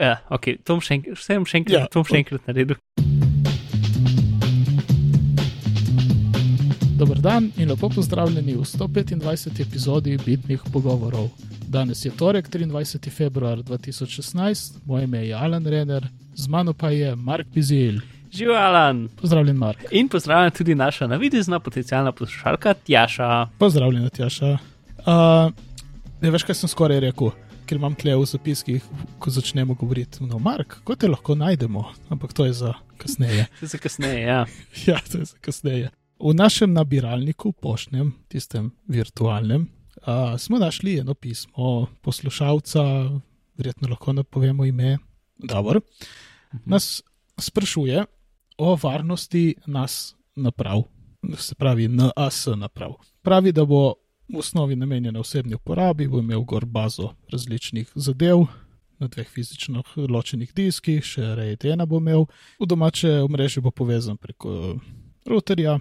ja, ok, to bom še enkrat, vse bom še enkrat, Ja, to bom še enkrat naredil. Dober dan in lepo pozdravljeni v 125. epizodi Bitnih pogovorov. Danes je torek, 23. februar 2016, moje ime je Alan Renner, z mano pa je Mark Bizil. Živijo, Alan. Pozdravljen, Mark. In pozdravljam tudi naša navidezna potencijalna poslušalka Tjaša. Pozdravljen, Tjaša. Uh, ne veš, kaj sem skoraj rekel, ker imam tle v zapiskih, ko začnemo govoriti. No, Mark, kako te lahko najdemo? Ampak to je za kasneje. To je za kasneje, ja. ja, to je za kasneje. V našem nabiralniku, poštnem, tistem virtualnem, uh, smo našli eno pismo poslušalca, verjetno lahko napovemo ime. Dobro. Nas sprašuje o varnosti nas naprav, se pravi NAS naprav. Pravi, da bo v osnovi namenjena osebni uporabi, bo imel gor bazo različnih zadev. Na dveh fizično ločenih diskih, še RAID-1 bo imel, v domače omrežje bo povezan preko routerja,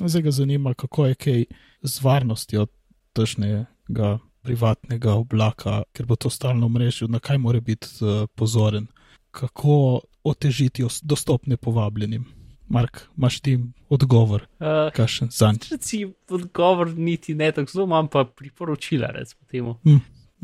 Zdaj ga zanima, kako je kaj z varnostjo tržnega privatnega oblaka, ker bo to stalno mrežo, na kaj mora biti uh, pozoren, kako otežiti dostop nepovabljenim. Mark, imaš ti odgovor, Uh, kakšen zanj? Reci odgovor niti ne tako zelo, imam pa priporočila, recimo temu. Hm,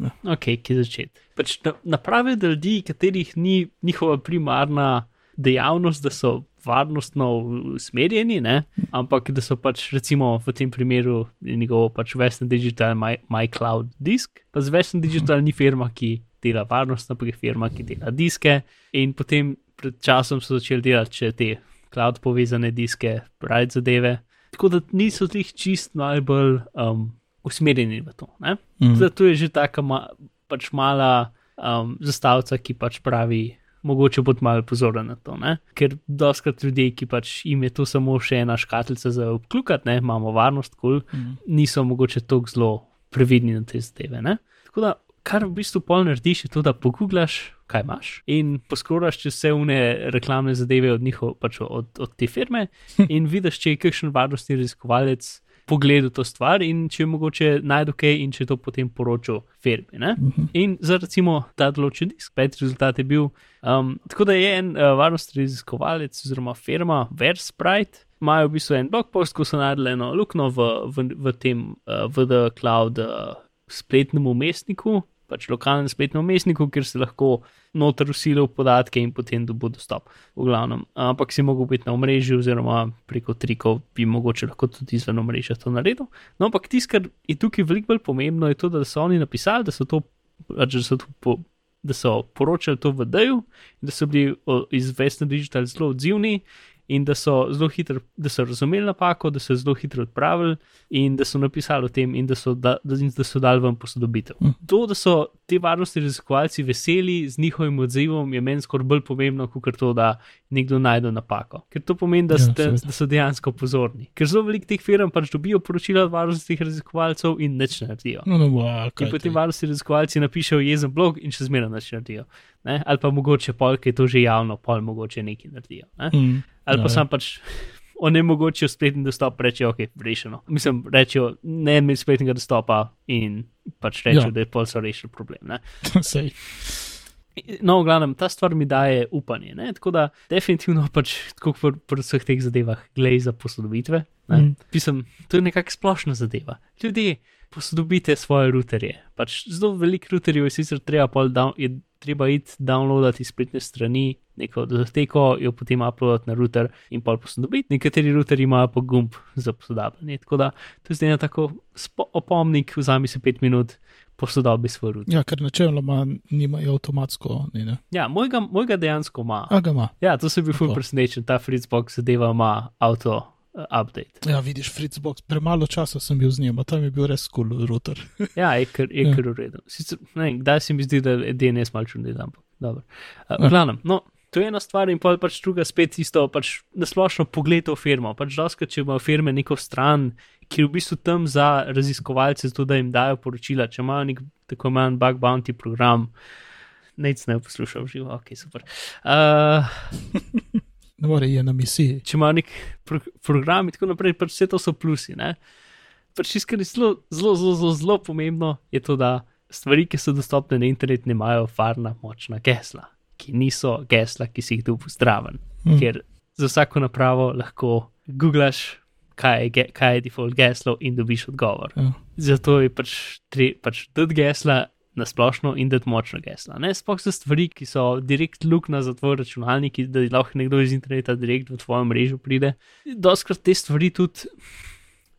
ja. Ok, ki začeti. Pač na, naprave za ljudi, katerih ni njihova primarna dejavnost, da so varnostno usmerjeni, ne? ampak da so pač recimo v tem primeru njegov pač Western Digital, my, my Cloud disk. Pa z Western Digital ni firma, ki dela varnost, ampak je firma, ki dela diske. In potem pred časom so začeli delati še te cloud povezane diske, right zadeve. Tako da niso tih čist najbolj um, usmerjeni v to. Ne? Mhm. Zato je že taka ma, pač mala um, zastavica, ki pač pravi, mogoče bod malo pozoren na to. Ne? Ker doskrat ljudi, ki pač jim je to samo še ena škatlica za obklukati, ne? imamo varnost, kul, cool, Mhm. niso mogoče tako zelo previdni na te zadeve. Ne? Tako da, kar v bistvu pol narediš, je to, da pogooglaš, kaj imaš in poskrolaš čez vse une reklamne zadeve od, njihov, pač od, od te firme in vidiš, če je kakšen varnostni raziskovalec pogledal to stvar in če je mogoče najdu kaj in če je to potem poročal firmi. Ne? In za recimo ta določen disk, peti rezultat je bil. Um, tako da je en uh, varnostni raziskovalec oziroma firma Versprite. Imajo v bistvu en blog post, ko so naredili eno luknjo v, v, v tem uh, VD Cloud uh, spletnem umestniku, pač lokalnem spletnem umestniku, kjer se lahko noter usilijo podatke in potem bo dostop. V glavnem, ampak si mogel biti na omrežju, oziroma preko trikov bi mogoče lahko tudi izven omrežja to naredil. No, ampak tisto, kar je tukaj veliko bolj pomembno, je to, da so oni napisali, da so to, pač, da so to po, da so poročali to v DEju, da so bili iz Western Digital zelo odzivni in da so zelo hitro, da so razumeli napako, da so zelo hitro odpravili in da so napisali o tem in da so, da, da, da so dali vam posodobitev. Mhm. To, da so ti varnostni raziskovalci veseli z njihovim odzivom, je meni skoraj bolj pomembno, kot to, da nekdo najde napako. Ker to pomeni, da, Ja, ste, seveda. da so dejansko pozorni. Ker zelo veliko teh firm pač dobijo poročila od varnostnih raziskovalcev in nič ne naredijo. No, no, wow, In potem varnostni raziskovalci napišejo jezen blog in še zmeraj nič naredijo. Ne? Ali pa mogoče pol, ki je to že javno, pol mogoče nekaj naredijo. Ne? Mm, Ali pa ja, sam pač onemogočijo spletni dostop, rečejo, ok, rešeno. Mislim, rečejo, ne imeti spletnega dostopa in pač rečejo, Ja. ja. da je pol so rešili problem. Sej. No, v glavnem, ta stvar mi daje upanje. Ne? Tako da, definitivno, pač, tako kot pri- vseh teh zadevah, glej za posodobitve. Mm. Pisem, to je nekakšna splošna zadeva. Ljudje, posodobite svoje routerje. Pač zelo veliko routerjev je sicer treba, down, je treba iti downloadati spletne strani, neko datoteko, jo potem uploadati na router in pol posodobiti. Nekateri routerji imajo pa gumb za posodabljanje. Tako da, to je zdaj ena tako opomnik, vzami si pet minut, posodobi router. Ja, ker načeloma nimajo avtomatsko. Ni, ne? Ja, mojega, mojega dejansko ima. A ga ima. Ja, to se bi ful presenečen, ta Fritzbox zadeva ima avto uh, update. Ja, vidiš, Fritzbox, premalo časa sem bil z njim, tam je bil res kul cool router. Ja, je kar, je Ja. kar urejen. Sicer, ne, kdaj se mi zdi, da je DNS malo čudno, ampak dobro. Uh, Ja. v glavnem, no, to je ena stvar in pač druga spet isto, pač nasplošno pogled v firmo. Pač doska, če imajo firme neko stran, ki je v bistvu tam za raziskovalce, zato da jim dajo poročila, če imajo nek tako imenovan bug bounty program. Nec ne poslušal živo, ok, super. Uh, Ne more je na misiji. če imajo nek pro program in tako naprej, pač vse to so plusi. Ne? Pač je zelo, zelo, zelo, zelo, zelo pomembno, je to, da stvari, ki so dostopne na internetu, imajo varna, močna gesla. ki niso gesla, ki si jih tu zdraven. Mm. Ker za vsako napravo lahko googlaš, kaj je, kaj je default geslo in dobiš odgovor. Ja. Zato je pač, tre, pač dati gesla na splošno in dati močna gesla. Ne? Sploh za stvari, ki so direkt luknja za tvoj računalnik, da lahko nekdo iz interneta direkt v tvojo mrežo pride. Doskrat te stvari tudi,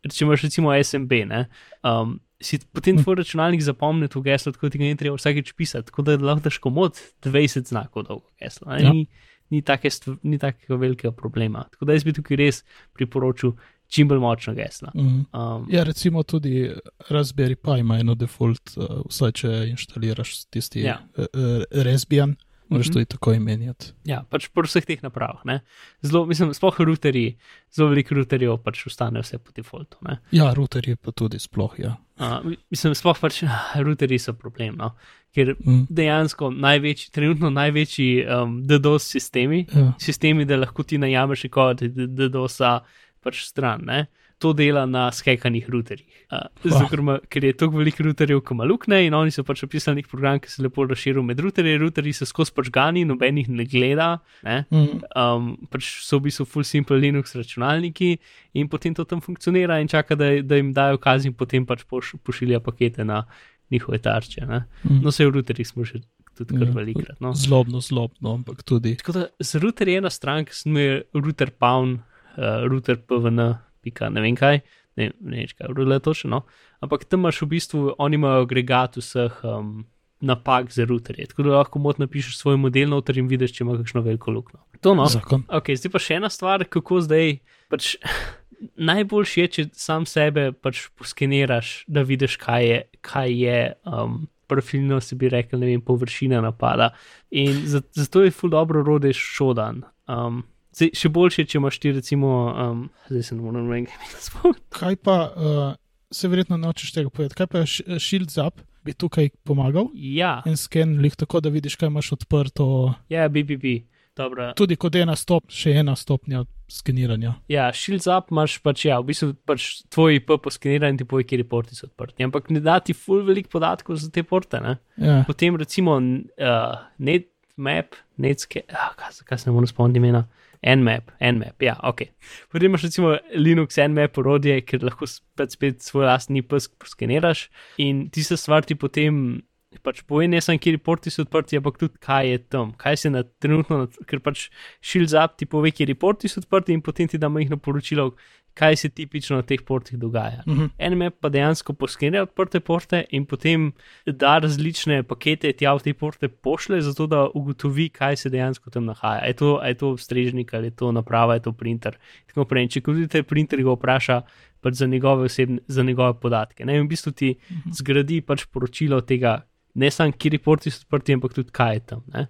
če imaš recimo SMB, ne, um, si potem tvoj računalnik zapomni to geslo, tako da ga ni treba vsakeč pisati, tako da lahko daš komod 20 znakov dolgo geslo. ne. Ja. Ni, ni, take stv, ni takega velikega problema. Tako da jaz bi tukaj res priporočil čim bolj močna gesla. Mm. Um, Ja, recimo tudi Raspberry Pi ima eno default, uh, vsaj če inštaliraš tisti Ja. ja. uh, Raspbian, moraš Mhm. tudi tako imenjati. Ja, pač pri vseh teh napravah. ne. Zelo, mislim, sploh routerji, zelo veliko routerjev pač ostane vse po defaultu. ne. Ja, routerji pa tudi sploh, ja. Uh, mi- mislim, sploh pač routerji so problem, no? ker Mm. dejansko največji, trenutno največji um, DDoS sistemi, Ja. sistemi, da lahko ti najameš kod DDoS-a pač stran. Ne? To dela na skekanih routerjih. Uh, zato, ker, je toliko veliko routerjev, ki ima luknje in oni so pač opisali nek program, ki se lepo razširil med routerje. Routerji so skozi počgani, noben jih ne gleda. Ne? Mm. um, pač so v bistvu full simple Linux računalniki in potem to tam funkcionira in čaka, da, da jim dajo kazni potem pač poš, pošilja pakete na njihove tarče. Ne? Mm. No, se v routerjih smo že tudi kar Ja. velikrat. No. Zlobno, zlobno, ampak tudi. Tako da z router je ena stran, ki se imenuje router pound, uh, router pvn, pika ne vem kaj, ne, ne vem, kaj je točno, no. ampak tam imaš v bistvu, oni imajo agregat vseh um, napak za routerje, tako da lahko mod napišeš svoj model noter in vidiš, če ima kakšno veliko luknjo. To no. Zakon. Ok, zdaj pa še ena stvar, kako zdaj. Pač, najboljši je, če sam sebe pač poskeniraš, da vidiš, kaj je, kaj je um, profilno, se bi rekel, ne vem, površina napada. In za- zato je ful dobro rode šodan. Um, zdaj, še boljše, če imaš ti recimo, um, zdaj se ne morem spomniti. Kaj pa, uh, se verjetno nočeš tega povedati, kaj pa š- Shield Zap bi tukaj pomagal? Ja, En sken, lih tako, da vidiš, kaj imaš odprto. ja, BBB. Dobro. Tudi kot ena stop, še ena stopnja skeniranja. Ja, shields up imaš pač, ja, v bistvu pač tvoj IP poskeniran in ti poje, kje porti so odprti. Ampak ne da ti ful veliko podatkov za te porte. Ne? Ja. Potem recimo uh, NetMap, Netscape, ah, kaj, kaj se ne morem spomniti imena. Nmap, Nmap, ja, ok. Potem imaš recimo Linux Nmap orodje, ker lahko spet, spet svoj lastni pisk poskeniraš in tista stvar ti potem pač pove, ne samo, kje porti so odprti, ampak tudi kaj je tam, kaj se na trenutno, ker pač Shields Up ti pove, kje porti so odprti in potem ti da majhno poročilo, kaj se tipično na teh portih dogaja. Mhm. Nmap pa dejansko poskenira odprte porte in potem da različne pakete tja v te porte pošle, zato da ugotovi, kaj se dejansko tam nahaja. Je to, je to strežnik ali je to naprava, je to printer. in Tako naprej. In če vidite, printer ga vpraša pač za, njegove osebne, za njegove podatke. Ne? In v bistvu ti zgradi pač poročilo tega, ne samo, kje porti so odprti, ampak tudi kaj je tam. Ne?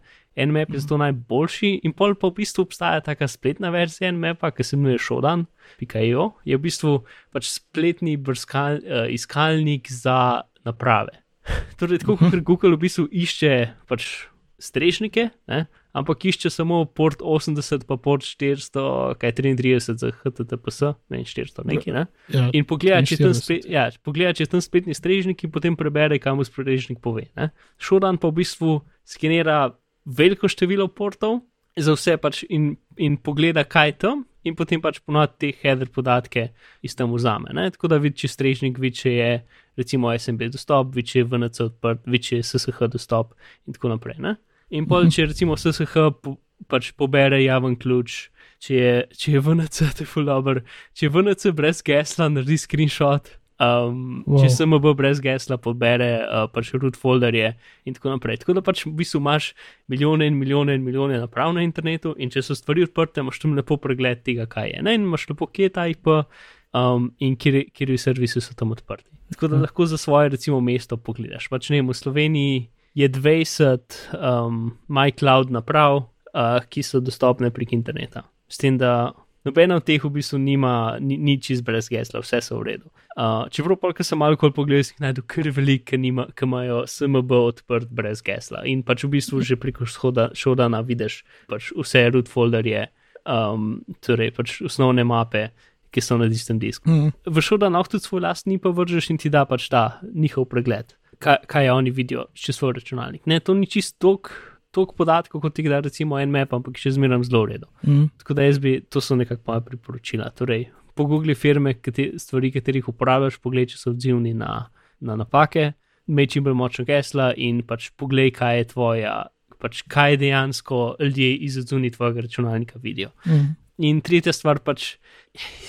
Nmap je zato najboljši, in pol pa v bistvu obstaja taka spletna verzija Nmapa, ki se imenuje Shodan.io, je v bistvu pač spletni brskal, uh, iskalnik za naprave. torej, tako kot Google v bistvu išče pač strežnike, ne? ampak išče samo port 80, pa port 400, kaj 33 za HTTPS, ne 400 neki. Ne? Ja. In pogleda, če je tam, 43. spet, ja, pogleda, če je tam spletni strežnik in potem prebere, kaj mu strežnik pove. Ne? Šodan pa v bistvu skenira veliko število portov za vse pač in, in pogleda, kaj tam. In potem pač ponovadi te header podatke iz tam vzame. Ne? Tako da vidi, če strežnik, vidi, če je recimo SMB dostop, vidi, če je VNC odprt, vidi, če je SSH dostop in tako naprej. Ne? In pol, če recimo SSH po, pač pobere javen ključ, če je, če je VNC, to je full dobro, če je VNC brez gesla, naredi screenshot. Um, wow. Če SMB brez gesla pobere uh, pač root folderje in tako naprej. Tako da pač v bistvu imaš milijone in milijone in milijone naprav na internetu in če so stvari odprte, imaš tam lepo pregled tega, kaj je. Ne? In imaš lepo, kje je ta IP um, in kje, kje servisi so tam odprti. Tako da lahko za svoje recimo mesto pogledaš. Pač ne, vem, v Sloveniji je 20 um, MyCloud naprav, uh, ki so dostopne prek interneta. S tem, da nobena od teh v bistvu nima ni, ni čist brez gesla, vse so v redu. Uh, čeprav pa, ker sem malo bolj pogledal, jih najdu kar veliko, ki, imajo SMB odprt brez gesla. In pač v bistvu že preko šodana vidiš pač vse root folderje, um, torej pač osnovne mape, ki so na istem disku Mm. v šodan lahko tudi svoj lastni pa vržeš in ti da pač ta njihov pregled, kaj, kaj oni vidijo čez svoj računalnik. Ne, to ni čisto tok toliko podatkov, kot jih da recimo en map, ampak še zmeraj zelo redo. Mm. Tako da jaz bi, to so nekako moja priporočila. Torej, pogoogle firme, kate, stvari, katerih uporabljaš, poglej, če so odzivni na, na napake, imej čim bolj močno gesla in pač poglej, kaj je tvoja, pač kaj dejansko ljudje iz odzuni tvojega računalnika vidijo. Mm. In tretja stvar pač,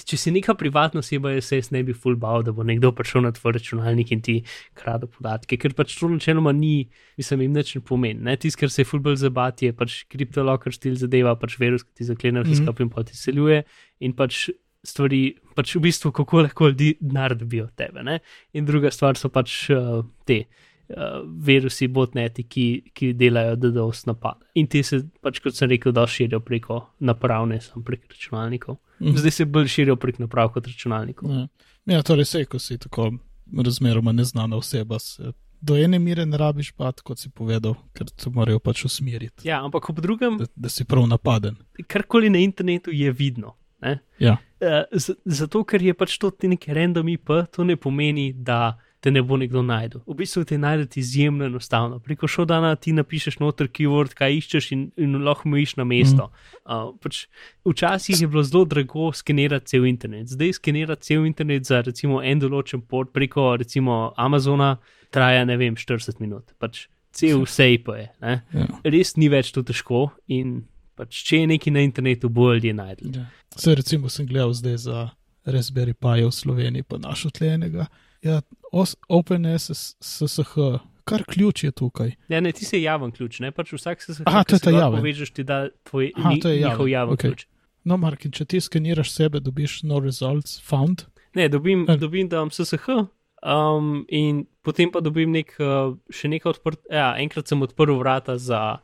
če si neka privatna oseba, se jaz ne bi full bal, da bo nekdo prišel na tvoj računalnik in ti krade podatke, ker pač to načeloma ni, mislim, jim nič ne pomeni. Tisto, kar se je full bolj zabati, je pač kriptolocker stil zadeva, pač virus, ki ti zaklene vse Mhm. skupaj in pa ti seljuje in pač stvari, pač v bistvu kako lahko ljudi denar dobijo od tebe. Ne? In druga stvar so pač uh, te. Uh, virusi, botneti, ki, ki delajo DDoS napade. In ti se, pač, kot sem rekel, da širijo preko naprav, ne samo prek računalnikov. Mhm. Zdaj se bolj širijo prek naprav kot računalnikov. Ja, ja torej se, ko si tako razmeroma neznana oseba, se do ene mere ne rabiš pat, kot si povedal, ker te morajo pač usmeriti, Ja, ampak ob drugem, da, da si prav napaden. karkoli na internetu je vidno. Ne? Ja, Uh, z- zato, ker je pač to ti neki random IP, to ne pomeni, da te ne bo nekdo najdel. V bistvu te najdete izjemno enostavno. Preko šodana ti napišeš noter keyword, kaj iščeš in, in lahko mu iš na mesto. Uh, pač, včasih je bilo zelo drago skenirati cel internet. Zdaj skenirati cel internet za recimo en določen port preko recimo Amazona traja ne vem 40 minut. Pač cel vse IP je. Ne? ja. Res ni več to težko in pač, če je nekaj na internetu, bo ljudje najdli. ja. Se recimo sem gledal zdaj za Raspberry Pi v Sloveniji, pa našel tlenega. Ja, os- OpenSSH, kar ključ je tukaj. Ja, ne, ti si javen ključ, ne pač vsak se Aha, to je ta javen. Povežeš ti da tvoj Aha, ni, to je javen, njihov javen okej. ključ. No, Mark, če ti skeniraš sebe, dobiš no results found. Ne, dobim, Ja. dobim da imam SSH. Um, in potem pa dobim nek, uh, še nekaj odprt. Ja, enkrat sem odprl vrata za,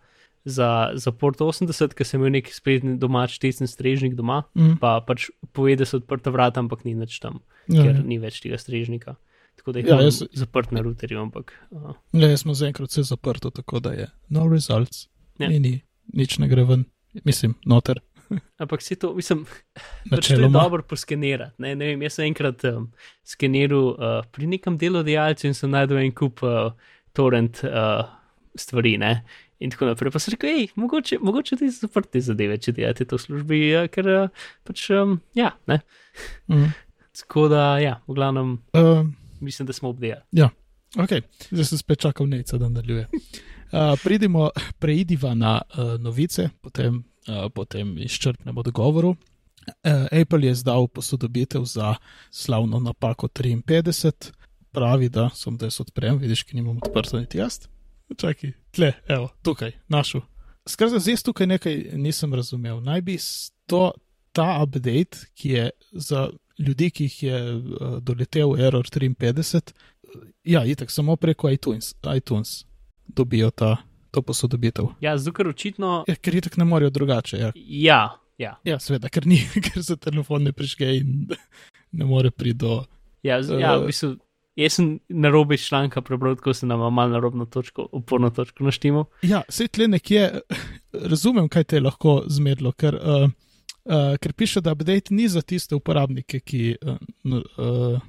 za, za port 80, ker sem imel neki spletni domač tesen strežnik doma, Mm. pa pač pove, da so odprta vrata, ampak ni nič tam, Ja, ker ja. ni več tega strežnika. Tako da jih Ja, ja, jaz- zaprt na routerju, ampak. Uh, Ja, jaz smo zaenkrat vse zaprto, tako da je no results. Ja. Ni, ni, nič ne gre ven, mislim, noter. ampak si to, mislim, Pač to je Načeloma. dobro poskenirati. Ne, ne vem, jaz sem enkrat um, skeniral uh, pri nekem delodajalcu in sem najdel en kup uh, torrent uh, stvari. Ne? In tako naprej. Pa sem rekel, hej, mogoče, mogoče ti zaprti zadeve, če delate to v službi, uh, ker uh, pač, um, ja, ne. Mm. Tako da, ja, v glavnem, Uh, mislim, da smo obdelali. ok, zdaj sem spet čakal neca, da nadaljuje. Uh, pridimo, preidiva na uh, novice, potem, uh, potem izčrpnemo dogovoru. Uh, Apple je izdal posodobitev za slavno napako 53, pravi, da sem da jaz odprem, vidiš, ki nimam odprto niti jaz. Čakaj, tle, evo, tukaj, našel. Skratka, zdaj tukaj nekaj nisem razumel. Naj bi to, ta update, ki je za ljudi, ki jih je uh, doletel Error 53, ja, itek samo preko iTunes, iTunes dobijo ta, to posodobitev. Ja, zato ker očitno, Ja, ker itek ne morejo drugače. Ja, ja, ja. ja seveda, ker, ni, ker se telefon ne prižge in ne more priti do. Ja, z, ja, Eh. v bistvu, jaz sem na robe članka prebral, tako se nam malo na robno točko, uporno točko naštimo. Ja, se tle nekje razumem, kaj te je lahko zmedlo, ker, uh, uh, ker piše, da update ni za tiste uporabnike, ki uh, uh,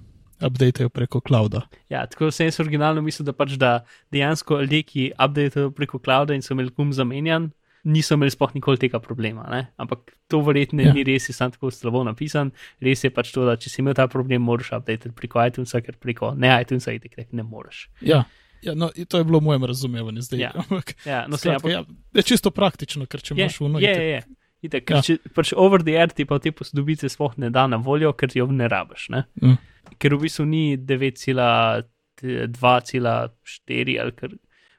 updatejo preko clouda. Ja, tako sem jaz originalno mislil, da pač da dejansko ljudje, ki updatejo preko clouda in so imeli kum zamenjan, niso imeli sploh nikoli tega problema. Ne? Ampak to verjetno Ja. ja. ni res, je sam tako slabo napisan. Res je pač to, da če si imel ta problem, moraš update preko iTunesa, ker preko ne iTunesa itek ne moreš. Ja, ja no, in to je bilo v mojem razumevanju zdaj. Ja. Ampak, Ja, no, skratka, ja, je čisto praktično, ker če je, imaš uno. je, itak- je, je. Itek, Ja. ja. če, pač over the air ti pa te posodobice sploh ne da na voljo, ker jo ne rabiš. Ne? Mm. Ker v bistvu ni 9,2,4 ali kar.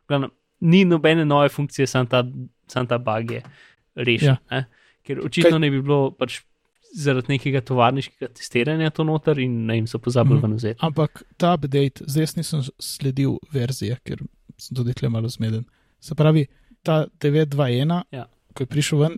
Glavno, ni nobene nove funkcije, sam ta, sam ta bug je rešen. Ja. Ker očitno Kaj- ne bi bilo pač zaradi nekega tovarniškega testiranja to noter in ne jim so pozabili mm. ven vzeti. Ampak ta update, zdaj nisem sledil verzije, ker sem tudi tle malo zmeden. Se pravi, ta 921, Ja. ko je prišel ven,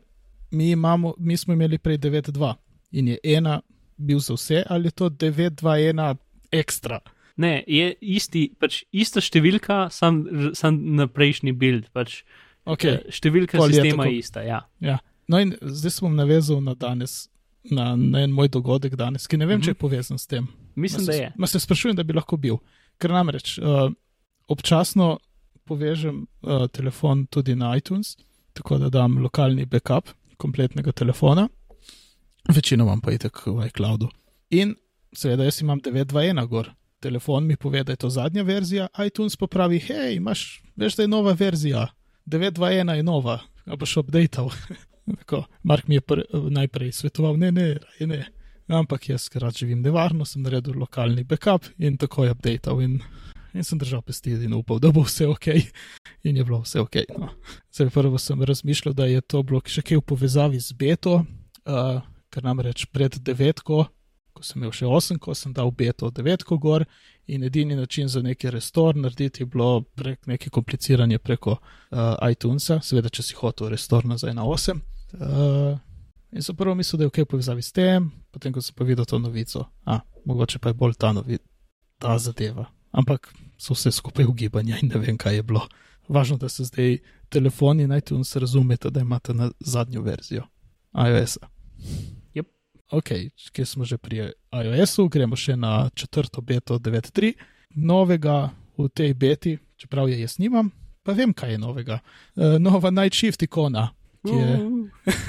mi, imamo, mi smo imeli prej 9.2 in je ena bil za vse, ali je to 9.2.1 ekstra. Ne, je isti, pač ista številka, sam, sam na prejšnji build. Pač, Okay. eh, Številka Pol je sistema tako- je ista. Ja. Ja. No, in zdaj se bom navezal na danes, na, na en moj dogodek danes, ki ne vem, mm -hmm. če je povezan s tem. Mislim, Ma da se- je. Ma se sprašujem, da bi lahko bil. Ker namreč uh, občasno, povežem uh, telefon tudi na iTunes, tako da dam lokalni backup kompletnega telefona, večino imam pa itek v iCloudu. In seveda, jaz imam 921 gor. Telefon mi pove, da je to zadnja verzija, iTunes pa pravi, hej, imaš, veš, da je nova verzija, 921 je nova, a boš updated. Tako, Mark mi je pr, najprej svetoval, ne, ne, ne. Ampak jaz, ker rad živim nevarno, sem naredil lokalni backup in tako je updated. In sem držal pesti in upal, da bo vse ok. In je bilo vse ok. No. Zdaj, prvo sem razmišljal, da je to bilo še kaj v povezavi z beto, uh, ker namreč pred devetko, ko sem imel še osem, ko sem dal beto devetko gor. In edini način za neki restor narediti je bilo prek neki kompliciranje preko uh, iTunesa, seveda, če si hotel restor nazaj na 8. Uh, in sem prvo mislil, da je ok povezavi s tem, potem ko sem pa videl to novico, a mogoče pa je bolj ta, novi, ta zadeva. Ampak so vse skupaj ugibanja in ne vem, kaj je bilo. Važno, da se zdaj telefoni in iTunes razumete, da imate na zadnjo verzijo iOS-a. Yep. Ok, kje smo že pri iOS-u, gremo še na četrto beto 9.3. Novega v tej beti, čeprav je jaz nimam, pa vem, kaj je novega. Uh, nova Night Shift ikona, ki je,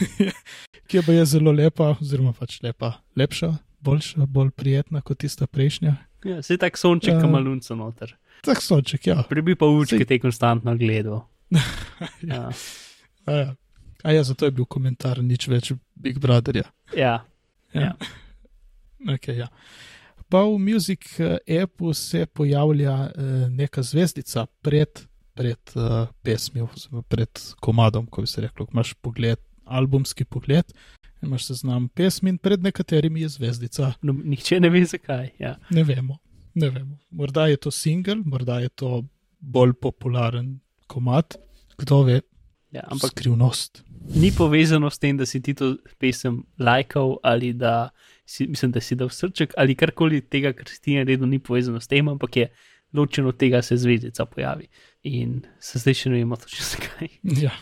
ki je je zelo lepa, oziroma pač lepa, lepša, boljša, bolj prijetna kot tista prejšnja. Ja, se tak sonček, Ja. uh, malunco noter. Tak sonček, ja. Prebi pa uč, Saj- ki te konstantno gledal. ja. A ja. A ja, zato je bil komentar nič več Big Brotherja. ja. Ja. Okay, ja. Pa v Music eh, appu se pojavlja uh, neka zvezdica pred, pred uh, pesmijo, pred komadom, ko bi se reklo, ko imaš pogled, albumski pogled, imaš seznam pesmi in pred nekaterimi je zvezdica. No, nihče ne ve, zakaj. Ja. Ne vemo, ne vemo. Morda je to single, morda je to bolj popularen komad, kdo ve, Ja, ampak skrivnost. ni povezano s tem, da si ti to pesem lajkal ali da si, mislim, da si dal srček ali karkoli tega, kar si ti naredil, ni povezano s tem, ampak je ločeno od tega, se zvezdica pojavi. In se zdaj še ne vemo točno zakaj. Ja,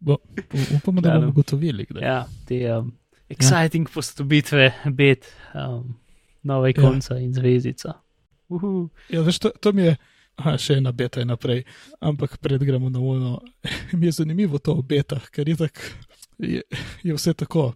bo, bo, upamo, da bomo ugotovili. Ja, te um, exciting ja. postopitve, bet, um, nove konca ja. in zvezdica. Uhu. Ja, veš, to, to mi je, aha, še ena beta je naprej, ampak pred gremo na uno. mi je zanimivo to o betah, ker je, tak, je, je vse tako.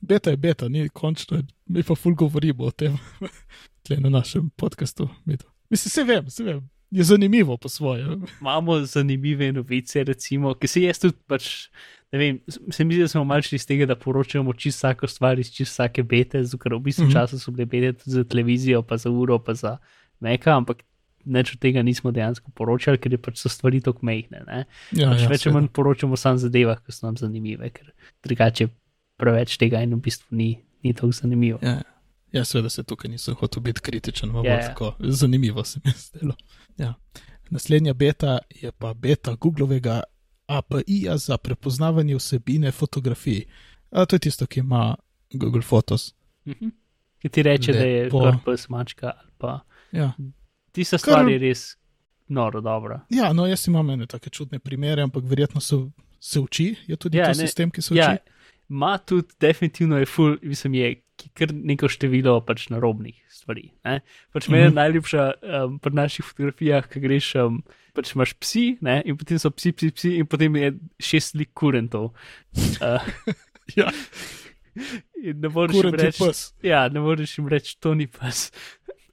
Beta je beta, ni končno, mi pa ful govorimo o tem, tle na našem podkastu. Mislim, se vem, se vem, je zanimivo po svoje. Imamo zanimive novice, recimo, ki se jaz tudi pač. Ne vem, se mi zdi, da smo malce iz tega, da poročamo čisto vsako stvar iz čisto vsake bete, ker v bistvu Mhm. časa so bile bete tudi za televizijo, pa za uro, pa za meka, ampak nič od tega nismo dejansko poročali, ker je pač so stvari tako mehne. Ne? Ja, Pač ja, več ali manj poročamo samo zadevah, ki so nam zanimive, ker drugače preveč tega in v bistvu ni, ni tako zanimivo. Ja, ja, seveda se tukaj nisem hotel biti kritičen, ampak Ja, yeah. ja. tako zanimivo se mi je zdelo. Ja. Naslednja beta je pa beta Googlovega API-ja za prepoznavanje vsebine fotografij. A, to je tisto, ki ima Google Photos. Mhm. Ki ti reče, da je Lepo. korpus mačka ali pa Ja. tista Kar- stvar je res noro dobra. ja, no, jaz imam ene take čudne primere, ampak verjetno se, se uči. Je tudi Ja, to ne, sistem, ki se uči. Ja, ima tudi, definitivno je full, mislim, je kar neko število pač narobnih stvari. Ne? Pač meni je Mhm. najljubša um, pri naših fotografijah, ki greš, um, pač imaš psi, ne? in potem so psi, psi, psi, in potem je šest slik kurentov. Uh, ja. in ne moreš jim je reči, pes. ja, ne moreš jim reči, to ni pes.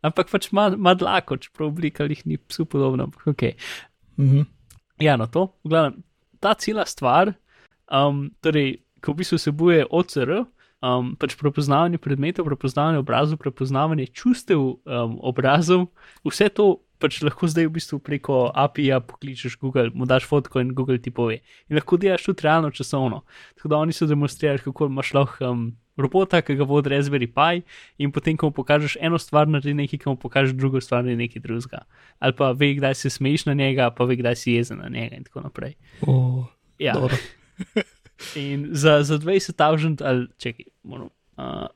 Ampak pač ima ima dlako, čeprav oblika jih ni psu podobno, ampak ok. Mhm. Ja, no to, v glavnem, ta cela stvar, um, torej, ko v bistvu vsebuje OCR, um, pač prepoznavanje predmetov, prepoznavanje obrazov, prepoznavanje čustev um, obrazov, vse to pač lahko zdaj v bistvu preko API-ja pokličeš Google, mu daš fotko in Google ti pove. In lahko delaš tudi realno časovno. Tako da oni so demonstrirali, kako imaš lahko um, robota, ki ga vodi Raspberry Pi in potem, ko mu pokažeš eno stvar, naredi nekaj, ko mu pokažeš drugo stvar, naredi nekaj drugega. Ali pa ve, kdaj se smeješ na njega, pa ve, kdaj si jezen na njega in tako naprej. O, Ja. In za, za 20.000 ali čekaj, moram. Uh,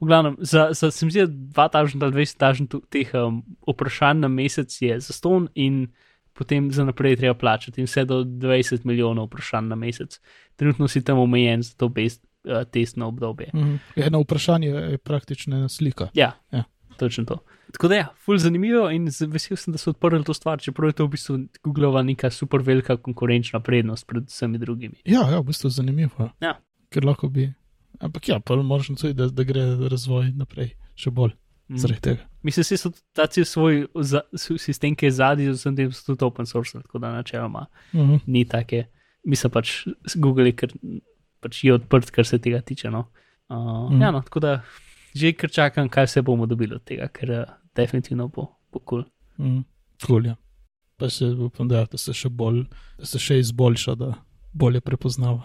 v glavnem, za, za se mi zdi, da 2000 ali 20.000 tu- teh um, vprašanj na mesec je za ston in potem za naprej treba plačati in vse do 20 milijonov vprašanj na mesec. Trenutno si tam omejen za to best, uh, testno obdobje. Mhm. Eno vprašanje je praktično ena slika. Ja, Ja. točno to. Tako da, ja, ful zanimivo in vesel sem, da so odprli to stvar, čeprav je to v bistvu Googleova neka super velika konkurenčna prednost pred vsemi drugimi. Ja, ja, v bistvu zanimivo. Ja. Ker lahko bi. Ampak ja, pa moraš tudi, da, da gre razvoj naprej, še bolj Mm. zaradi tega. Mislim, da so ta cel svoj za, sistem, ki je zadnji, vsem tem so tudi open source, tako da načeloma Mhm. ni take. Mislim pač, Google je, kar, pač je odprt, kar se tega tiče. No. Uh, Mm. Ja, no, tako da že kar čakam, kaj se bomo dobili od tega, ker uh, definitivno bo, kul. Cool. Mhm. Cool, ja. Pa se upam, da, da se še bolj, da se še izboljša, da bolje prepoznava.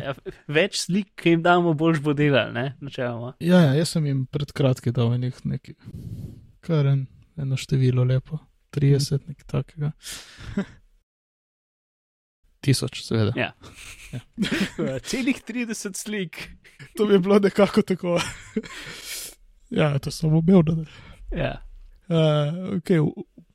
Ja, ja, več slik, ki jim damo, boljš bo delal, ne, načeloma. Ja, ja, jaz sem jim pred kratkim dal nek, neki, kar en, eno število lepo, 30, nekaj takega. Tisoč, seveda. Ja. Celih 30 slik. To bi bilo nekako tako. ja, to sem. Da, Ja. uh, okay,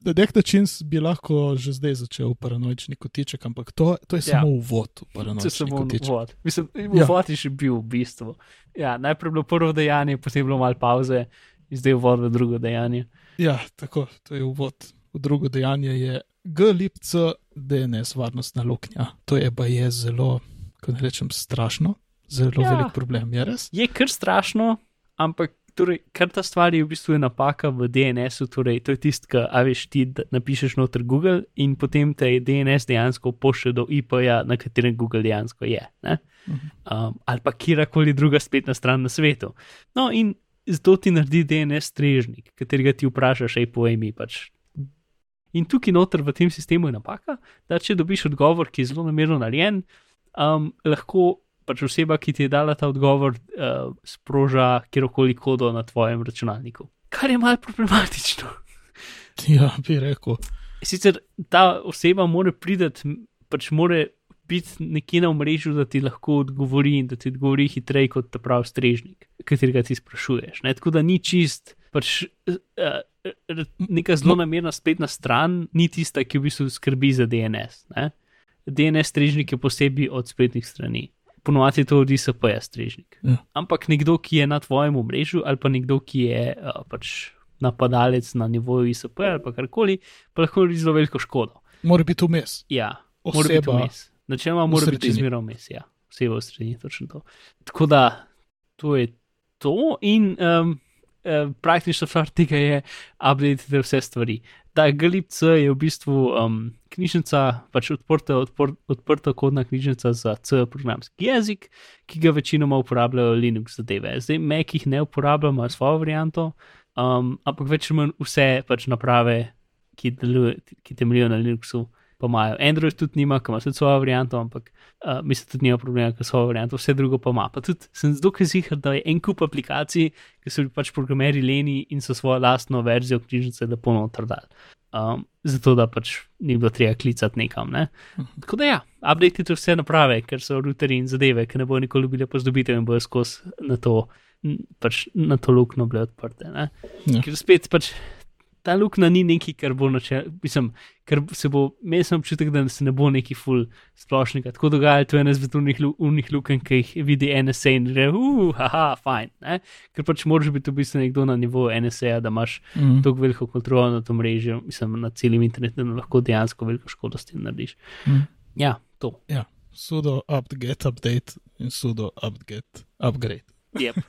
na nek način bi lahko že zdaj začel paranoični kotiček, ampak to, to je Ja. samo uvod v To je paranoični samo kotiček. uvod. Mislim, Ja. uvod je še bil v bistvu. Ja, najprej bilo prvo dejanje, potem je bilo malo pauze, in zdaj uvod v drugo dejanje. Ja, tako, to je uvod. V drugo dejanje je GLIPC DNS varnostna luknja. To je pa je zelo, ko ne rečem, strašno, zelo Ja. ja. velik problem, je res? Je kar strašno, ampak torej, kar ta stvar je v bistvu je napaka v DNS-u. Torej, to je tisto, kar veš ti napišeš noter Google in potem te DNS dejansko pošlje do IP-ja, na katerem Google dejansko je. Ne? Um, ali pa kjerkoli druga spletna stran na svetu. No, in zato ti naredi DNS strežnik, katerega ti vprašaš, aj povej mi pač. In tukaj noter v tem sistemu je napaka, da če dobiš odgovor, ki je zelo namerno narejen, um, lahko pač oseba, ki ti je dala ta odgovor, uh, sproža kjerkoli kodo na tvojem računalniku. Kar je malo problematično. Ja, bi rekel. Sicer ta oseba mora priti, pač mora biti nekje na omrežju, da ti lahko odgovori in da ti odgovori hitreje kot ta pravi strežnik, katerega ti sprašuješ. Ne? Tako da ni čist, pač uh, neka zelo namerna spletna stran, ni tista, ki v bistvu skrbi za DNS. Ne? DNS strežnik je posebej od spletnih strani. Ponovadi to od ISP-ja strežnik. Ja. Ampak nekdo, ki je na tvojem omrežju, ali pa nekdo, ki je uh, pač napadalec na nivoju ISP ali pa karkoli, pa lahko naredi zelo veliko škodo. Mora biti vmes. Ja, mora biti Oseba. vmes. Načeloma mora biti izmerno vmes, ja, oseba v sredini, točno to. Tako da to je to in um, uh, praktična stvar tega je update vse stvari. Ta GLIPC je v bistvu um, knjižnica, pač odprta, odpr, odprta kodna knjižnica za C programski jezik, ki ga večinoma uporabljajo Linux zadeve. Zdaj, Mac jih ne uporablja, ima svojo varianto, um, ampak več ali manj vse pač naprave, ki, deluje, ki temeljijo na Linuxu, pa imajo. Android tudi nima, ki ima tudi svojo varianto, ampak uh, mislim, tudi nima problema, ker svojo varianto, vse drugo pa ima. Pa tudi sem zelo kazihar, da je en kup aplikacij, ki so bili pač programeri leni in so svojo lastno verzijo knjižnice lepo noter dali. Um, zato da pač ni bilo treba klicati nekam. Ne? Tako da ja, update vse naprave, ker so routerji in zadeve, ki ne bodo nikoli bile pozdobitev in bojo skozi na to, pač na to luknjo bile odprte. Ne? Ja. Ker spet pač ta luknja ni nekaj, kar bo načel, mislim, ker se bo, imel sem občutek, da se ne bo neki full splošnega. Tako dogaja, to je ena izmed unih, unih luken, ki jih vidi NSA in reče, uh, haha, fajn. Ne? Ker pač moraš biti v bistvu nekdo na nivoju NSA, da imaš Mm. tako veliko kontrolo nad to mrežo, mislim, na celim internetu, da lahko dejansko veliko škodo s tem narediš. Mm. Ja, to. Ja, sudo upget update in sudo upget upgrade. Yep.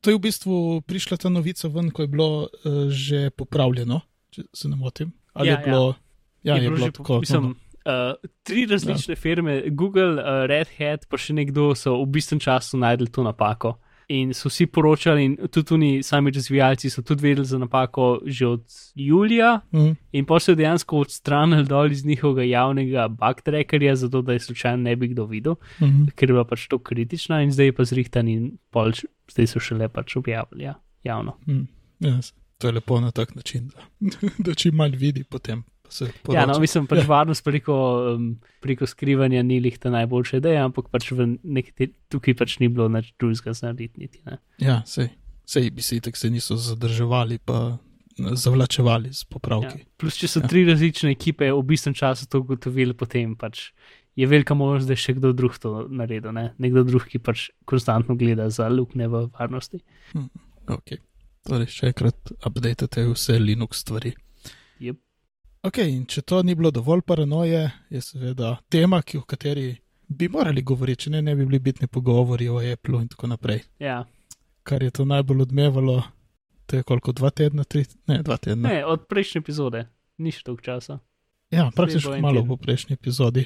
To je v bistvu prišla ta novica ven, ko je bilo uh, že popravljeno, če se ne motim. Ali Ja, je bilo, ja, je Je bilo, bilo tako. no, Mislim, uh, tri različne ja. firme, Google, uh, Red Hat, pa še nekdo so v bistvu času najdel to napako. In so vsi poročali, in tudi oni sami razvijalci so tudi vedeli za napako že od julija, Mm, in pa so dejansko odstranili dol iz njihovega javnega bug trackerja, zato da je slučajno ne bi kdo videl, mm, ker je bila pač to kritična, in zdaj je pa zrihtan in pol, zdaj so šele pač objavili ja, javno. mm, ja, s- to je lepo na tak način, da, da čim manj vidi potem. Se Ja, no, mislim, pač Ja. ja. varnost preko, um, preko skrivanja ni lih ta najboljša ideja, ampak pač nekaj, tukaj pač ni bilo nič drugega za narediti. Niti, ja sej, sej bi si tako se niso zadrževali, pa zavlačevali z ja. popravki. Plus, če so Ja. tri različne ekipe v bistvu času to ugotovili, potem pač je velika možnost, da je še kdo drug to naredil. Ne? Nekdo drug, ki pač konstantno gleda za luknje v varnosti. Okay. Torej, še enkrat updatate vse Linux stvari. Yep. Ok, in če to ni bilo dovolj paranoje, je seveda tema, ki, o kateri bi morali govoriti, če ne, ne bi bili bitni pogovori o Apple in tako naprej. Ja. Kar je to najbolj odmevalo, to je koliko, dva tedna, tri, ne, dva tedna. Ne, od prejšnje epizode, ni še dolgo časa. Ja, praktično malo po prejšnji epizodi.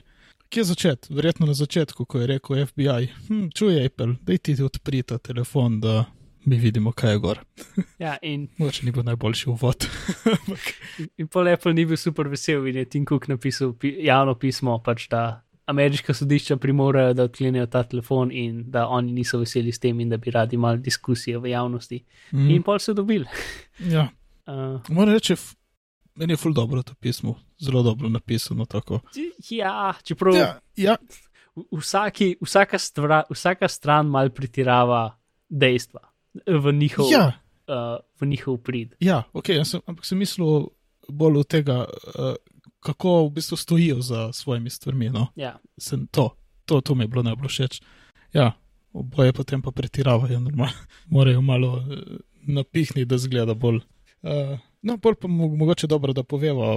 Kje začeti? Verjetno na začetku, ko je rekel FBI, hm, čuj Apple, daj ti odpri ta telefon, da mi vidimo, kaj je gor. Ja, in, Mogoče ni bil najboljši uvod. Ampak, in pol Apple ni bil super vesel in je Tim Cook napisal pi, javno pismo, pač da ameriška sodišča primorajo, da odklenejo ta telefon in da oni niso veseli s tem in da bi radi imeli diskusije v javnosti. Mm. In pol so dobili. ja, Uh, moram reči, meni je ful dobro to pismo, zelo dobro napisano. Tako. ja, čeprav Ja, ja, v- vsaki, vsaka, stvra, vsaka stran mal pretirava dejstva v njihov, ja, uh, v njihov prid. ja ok, sem, ampak sem mislil bolj od tega, uh, kako v bistvu stojijo za svojimi stvarmi. No? Ja, sem to, to, to mi je bilo najbolj všeč. Ja, oboje potem pa pretiravajo, normalno. morajo malo uh, napihniti, da zgleda bolj. Uh, no, bolj pa mo mogoče dobro, da poveva,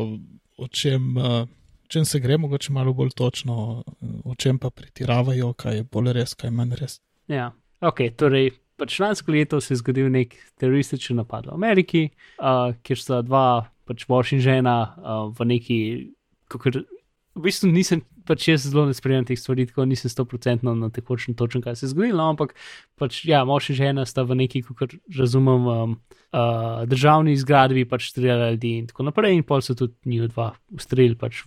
o čem, uh, čem se gre, mogoče malo bolj točno, o čem pa pretiravajo, kaj je bolj res, kaj je manj res. ja. ok, torej. Pač lansko leto se je zgodil nek terorističen napad v Ameriki, uh, kjer sta dva, pač mož in žena, uh, v neki, kakor, v bistvu nisem, pač jaz zelo ne spremljam teh stvari, tako nisem stoprocentno na tekočem točen, kaj se je zgodilo, no, ampak pač ja, mož in žena sta v neki, kakor razumem, um, uh, državni zgradbi pač streljali ljudi in tako naprej, in pol so tudi njih dva ustrelili, pač,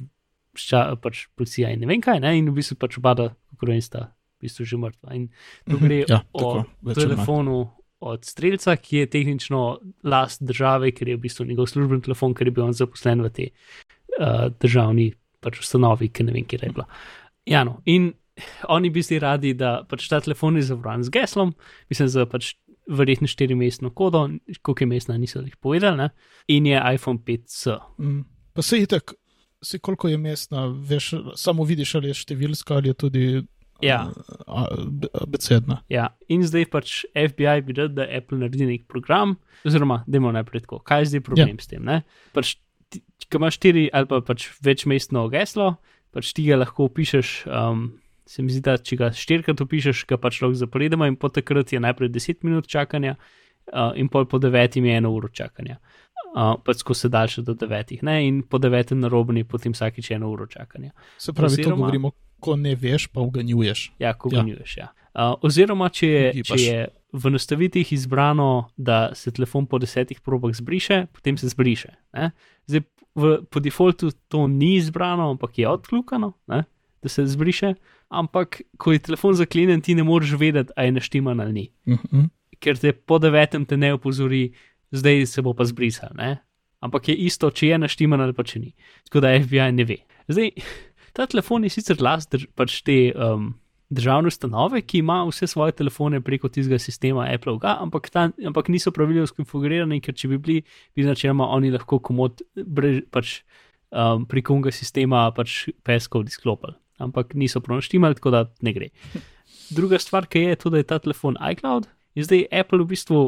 pač policija in ne vem kaj, ne, in v bistvu pač oba, kako in sta v bistvu že mrtva. In to gre ja, o tako, telefonu od streljca, ki je tehnično last države, ker je v bistvu njegov služben telefon, ker je bil on zaposlen v tej uh, državni pač ustanovi, ki ne vem, kje je bila. Ja, no, in oni bi zdaj radi, da pač ta telefon je zavarovan z geslom, mislim, za pač verjetno štirimestno kodo, koliko je mestna, niso jih povedali, ne? in je iPhone 5C. Mm. Pa se itek, se koliko je mestna, veš, samo vidiš, ali je številska ali je tudi Ja. be- abecedna. Ja, in zdaj pač FBI bi rad, da Apple naredi nek program, oziroma, da imamo najprej tako, kaj je zdaj problem ja. s tem. ne? Pač, ko imaš štiri ali pa pač večmestno geslo, pač ti ga lahko opišeš. Um, Se mi zdi, da če ga štirikrat opišeš, ga pač lahko zaporedoma, in po takrat je najprej 10 minut čakanja, uh, in pol po devetih je eno uro čakanja. Uh, pač ko se daljše do devetih, ne? in po devetem narobni, potem vsakič eno uro čakanja. Se pravi, to Oziroma- govorimo, ko ne veš, pa uganjuješ. Ja, ko Ja. gonjuješ. Ja. Uh, oziroma, če je, če Gibaš. je v nastavitih izbrano, da se telefon po desetih probah zbriše, potem se zbriše. Ne? Zdaj, v, po defaultu to ni izbrano, ampak je odkljukano, ne? da se zbriše. Ampak, ko je telefon zaklenjen, ti ne moreš vedeti, ali je naštiman ali ni. Uh -huh. Ker te po devetem te ne opozori, zdaj se bo pa zbrisal. Ne? Ampak je isto, če je naštiman ali pa če ni. Tako da FBI ne ve. Zdaj, ta telefon je sicer last drž, pač te um, državne ustanove, ki ima vse svoje telefone preko tistega sistema Apple, ampak, ta, ampak niso pravilno skonfigurirani, ker če bi bili, bi načeloma oni lahko komod brez, pač, um, preko unga sistema pač peskov disklopili. Ampak niso pronaštimali, tako da ne gre. Druga stvar, ki je, je to, da je ta telefon iCloud. In zdaj Apple v bistvu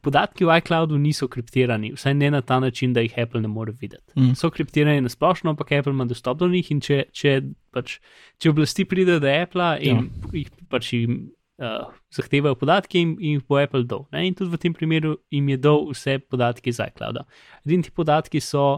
podatki v iCloudu niso kriptirani, vsaj ne na ta način, da jih Apple ne more videti. Mm. So kriptirani na splošno, ampak Apple ima dostop do njih in če, če, pač, če oblasti pride do Apple in ja. jih pač jim uh, zahtevajo podatke, jim, jim jih bo Apple dal. Ne? In tudi v tem primeru jim je dal vse podatke iz iClouda. Edini ti podatki so,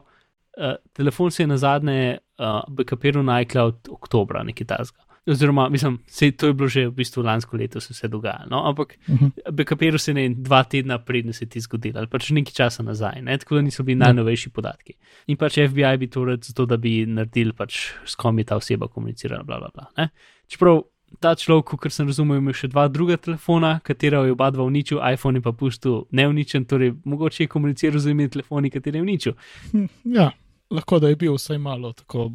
uh, telefon se je na zadnje uh, backupiral na iCloud oktobra, nekaj tasga. Oziroma, mislim, sej to je bilo že v bistvu lansko leto, se vse dogajalo. No? Ampak Uh -huh. backupiral se je ne, dva tedna prednje se je ti zgodilo, ali pač nekaj časa nazaj, ne? tako da niso bili najnovejši podatki. In pač FBI bi to rad zato, da bi naredili, pač, s kom je ta oseba komunicirala. Bla, bla, bla, ne. Čeprav ta človek, kot sem razumel, ima še dva druga telefona, katera je oba dva uničil, iPhone je pa pustil neuničen, torej mogoče je komuniciral z imi telefoni, kateri je uničil. Hm, Ja, lahko da je bil vsaj malo tako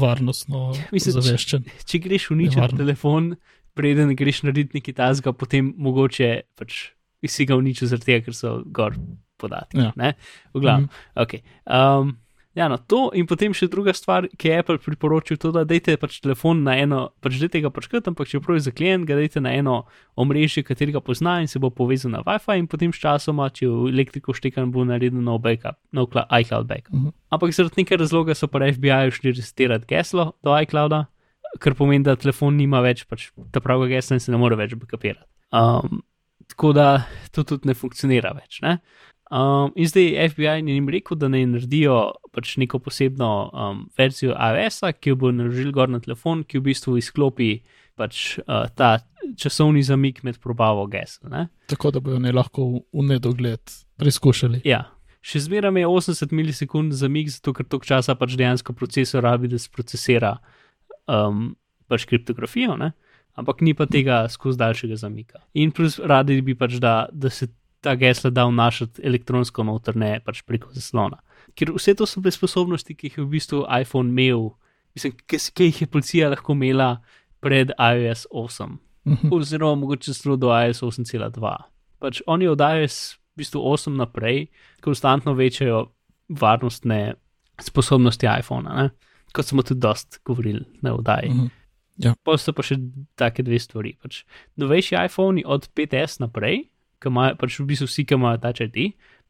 varnostno Mislim, če- zaveščen. Če greš uničiti telefon, preden greš narediti nekaj tasga, potem mogoče pač si ga uničil zaradi tega, ker so gor podatki. Ja. Ne? V glavnem. Mhm. Okay. Um, Ja, no, to in potem še druga stvar, ki je Apple priporočil, to, da dajte pač telefon na eno, pač dajte ga pačkati, ampak čeprav je zaklenjen, ga dajte na eno omrežje, katerega pozna in se bo povezal na WiFi in potem s časoma, če v elektriko štekan, bo naredil nov backup, nov iCloud backup. Uh Mhm. -huh. Ampak zaradi nekaj razloga so pa FBI šli resetirati geslo do iClouda, kar pomeni, da telefon nima več pač ta pravega gesla in se ne more več backupirati. Um, tako da to tudi ne funkcionira več. Ne? Um, in zdaj FBI ni jim rekel, da naj naredijo pač neko posebno um, verzijo iOS-a, ki jo bo naložil gor na telefon, ki v bistvu izklopi pač uh, ta časovni zamik med probavo gesel. Ne? Tako da bojo ne lahko v nedogled preizkušali. Ja. Še zmeraj je 80 milisekund zamik, zato ker toliko časa pač dejansko procesor rabi, da sprocesira um, pač kriptografijo, ne? ampak ni pa tega skozi daljšega zamika. In plus radi bi pač, da, da se ta gesla da vnašati elektronsko noter, ne pač preko zaslona. Ker vse to so bile sposobnosti, ki jih je v bistvu iPhone imel, mislim, ki, ki jih je policija lahko imela pred iOS 8, Mhm. oziroma mogoče celo do iOS 8.2. Pač oni od iOS v bistvu 8 naprej konstantno večajo varnostne sposobnosti iPhona, ne? kot smo tudi dost govorili na oddaji. Mhm. Pa so pa še take dve stvari. Pač novejši iPhoni od 5S naprej, imajo pač v bistvu vsi, ki imajo Touch ID,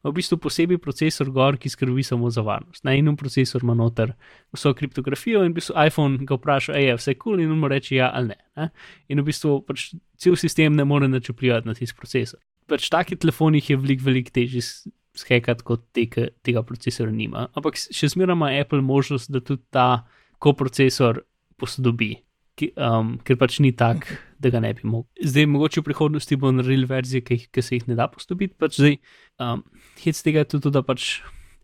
ima v bistvu posebej procesor gor, ki skrbi samo za varnost. Na enem procesoru ima noter vso kriptografijo in v bistvu iPhone ga vpraša, ej, vse kul cool? in mu reče ja ali ne, ne. In v bistvu pač cel sistem ne more nič vplivati na tisti procesor. Pač takih telefonih je veliko, veliko težje skekati kot te, tega procesora nima. Ampak še zmeraj ima Apple možnost, da tudi ta koprocesor posodobi ki, um, ker pač ni tak, da ga ne bi mogel. Zdaj, mogoče v prihodnosti bo naredil verzije, ki, ki se jih ne da postopiti. Pač zdaj, um, hec tega je tudi, da pač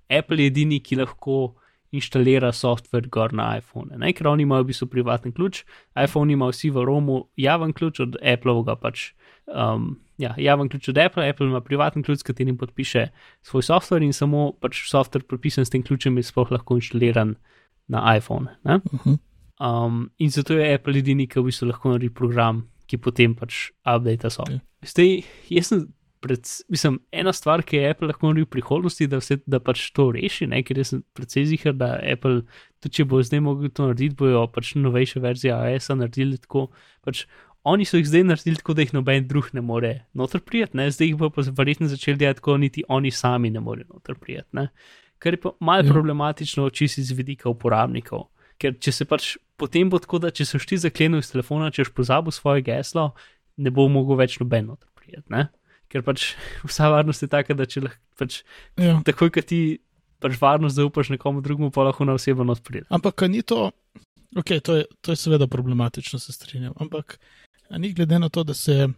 Apple je edini, ki lahko inštalira software gor na iPhone. Ne? Ker oni imajo v bistvu privatni ključ, iPhone ima vsi v Romu javen ključ od Appleovega pač. Um, ja, javen ključ od Apple, Apple ima privatni ključ, s katerim podpiše svoj software in samo pač software podpisan s tem ključem je sploh lahko inštaliran na iPhone. Ne? Mhm. Um, in zato je Apple edini, ki v bistvu lahko naredi program, ki potem pač update ta software. Ja. Zdaj, jaz sem pred, mislim, ena stvar, ki je Apple lahko naredil v prihodnosti, da, vse, da pač to reši, ne, ker sem predvsej zihar, da Apple, tudi če bo zdaj mogel to narediti, bojo pač novejše verzije iOS-a naredili tako. Pač oni so jih zdaj naredili tako, da jih noben drug ne more noter prijeti, ne, zdaj jih bo pa verjetno začeli delati tako, niti oni sami ne morejo noter prijeti. Ne. Kar je pa malo Ja. problematično, čisto iz vidika uporabnikov. Ker če se pač potem bo tako, da če se ti zaklenil iz telefona, če si pozabil svoje geslo, ne bo mogel več noben noter prijeti. Ker pač vsa varnost je taka, da če lahko pač Ja. takoj, ko ti pač varnost zaupaš nekomu drugemu, pa lahko na osebo not pride. Ampak ni to, ok, to je, to je seveda problematično, se strinjam. Ampak ni glede na to, da se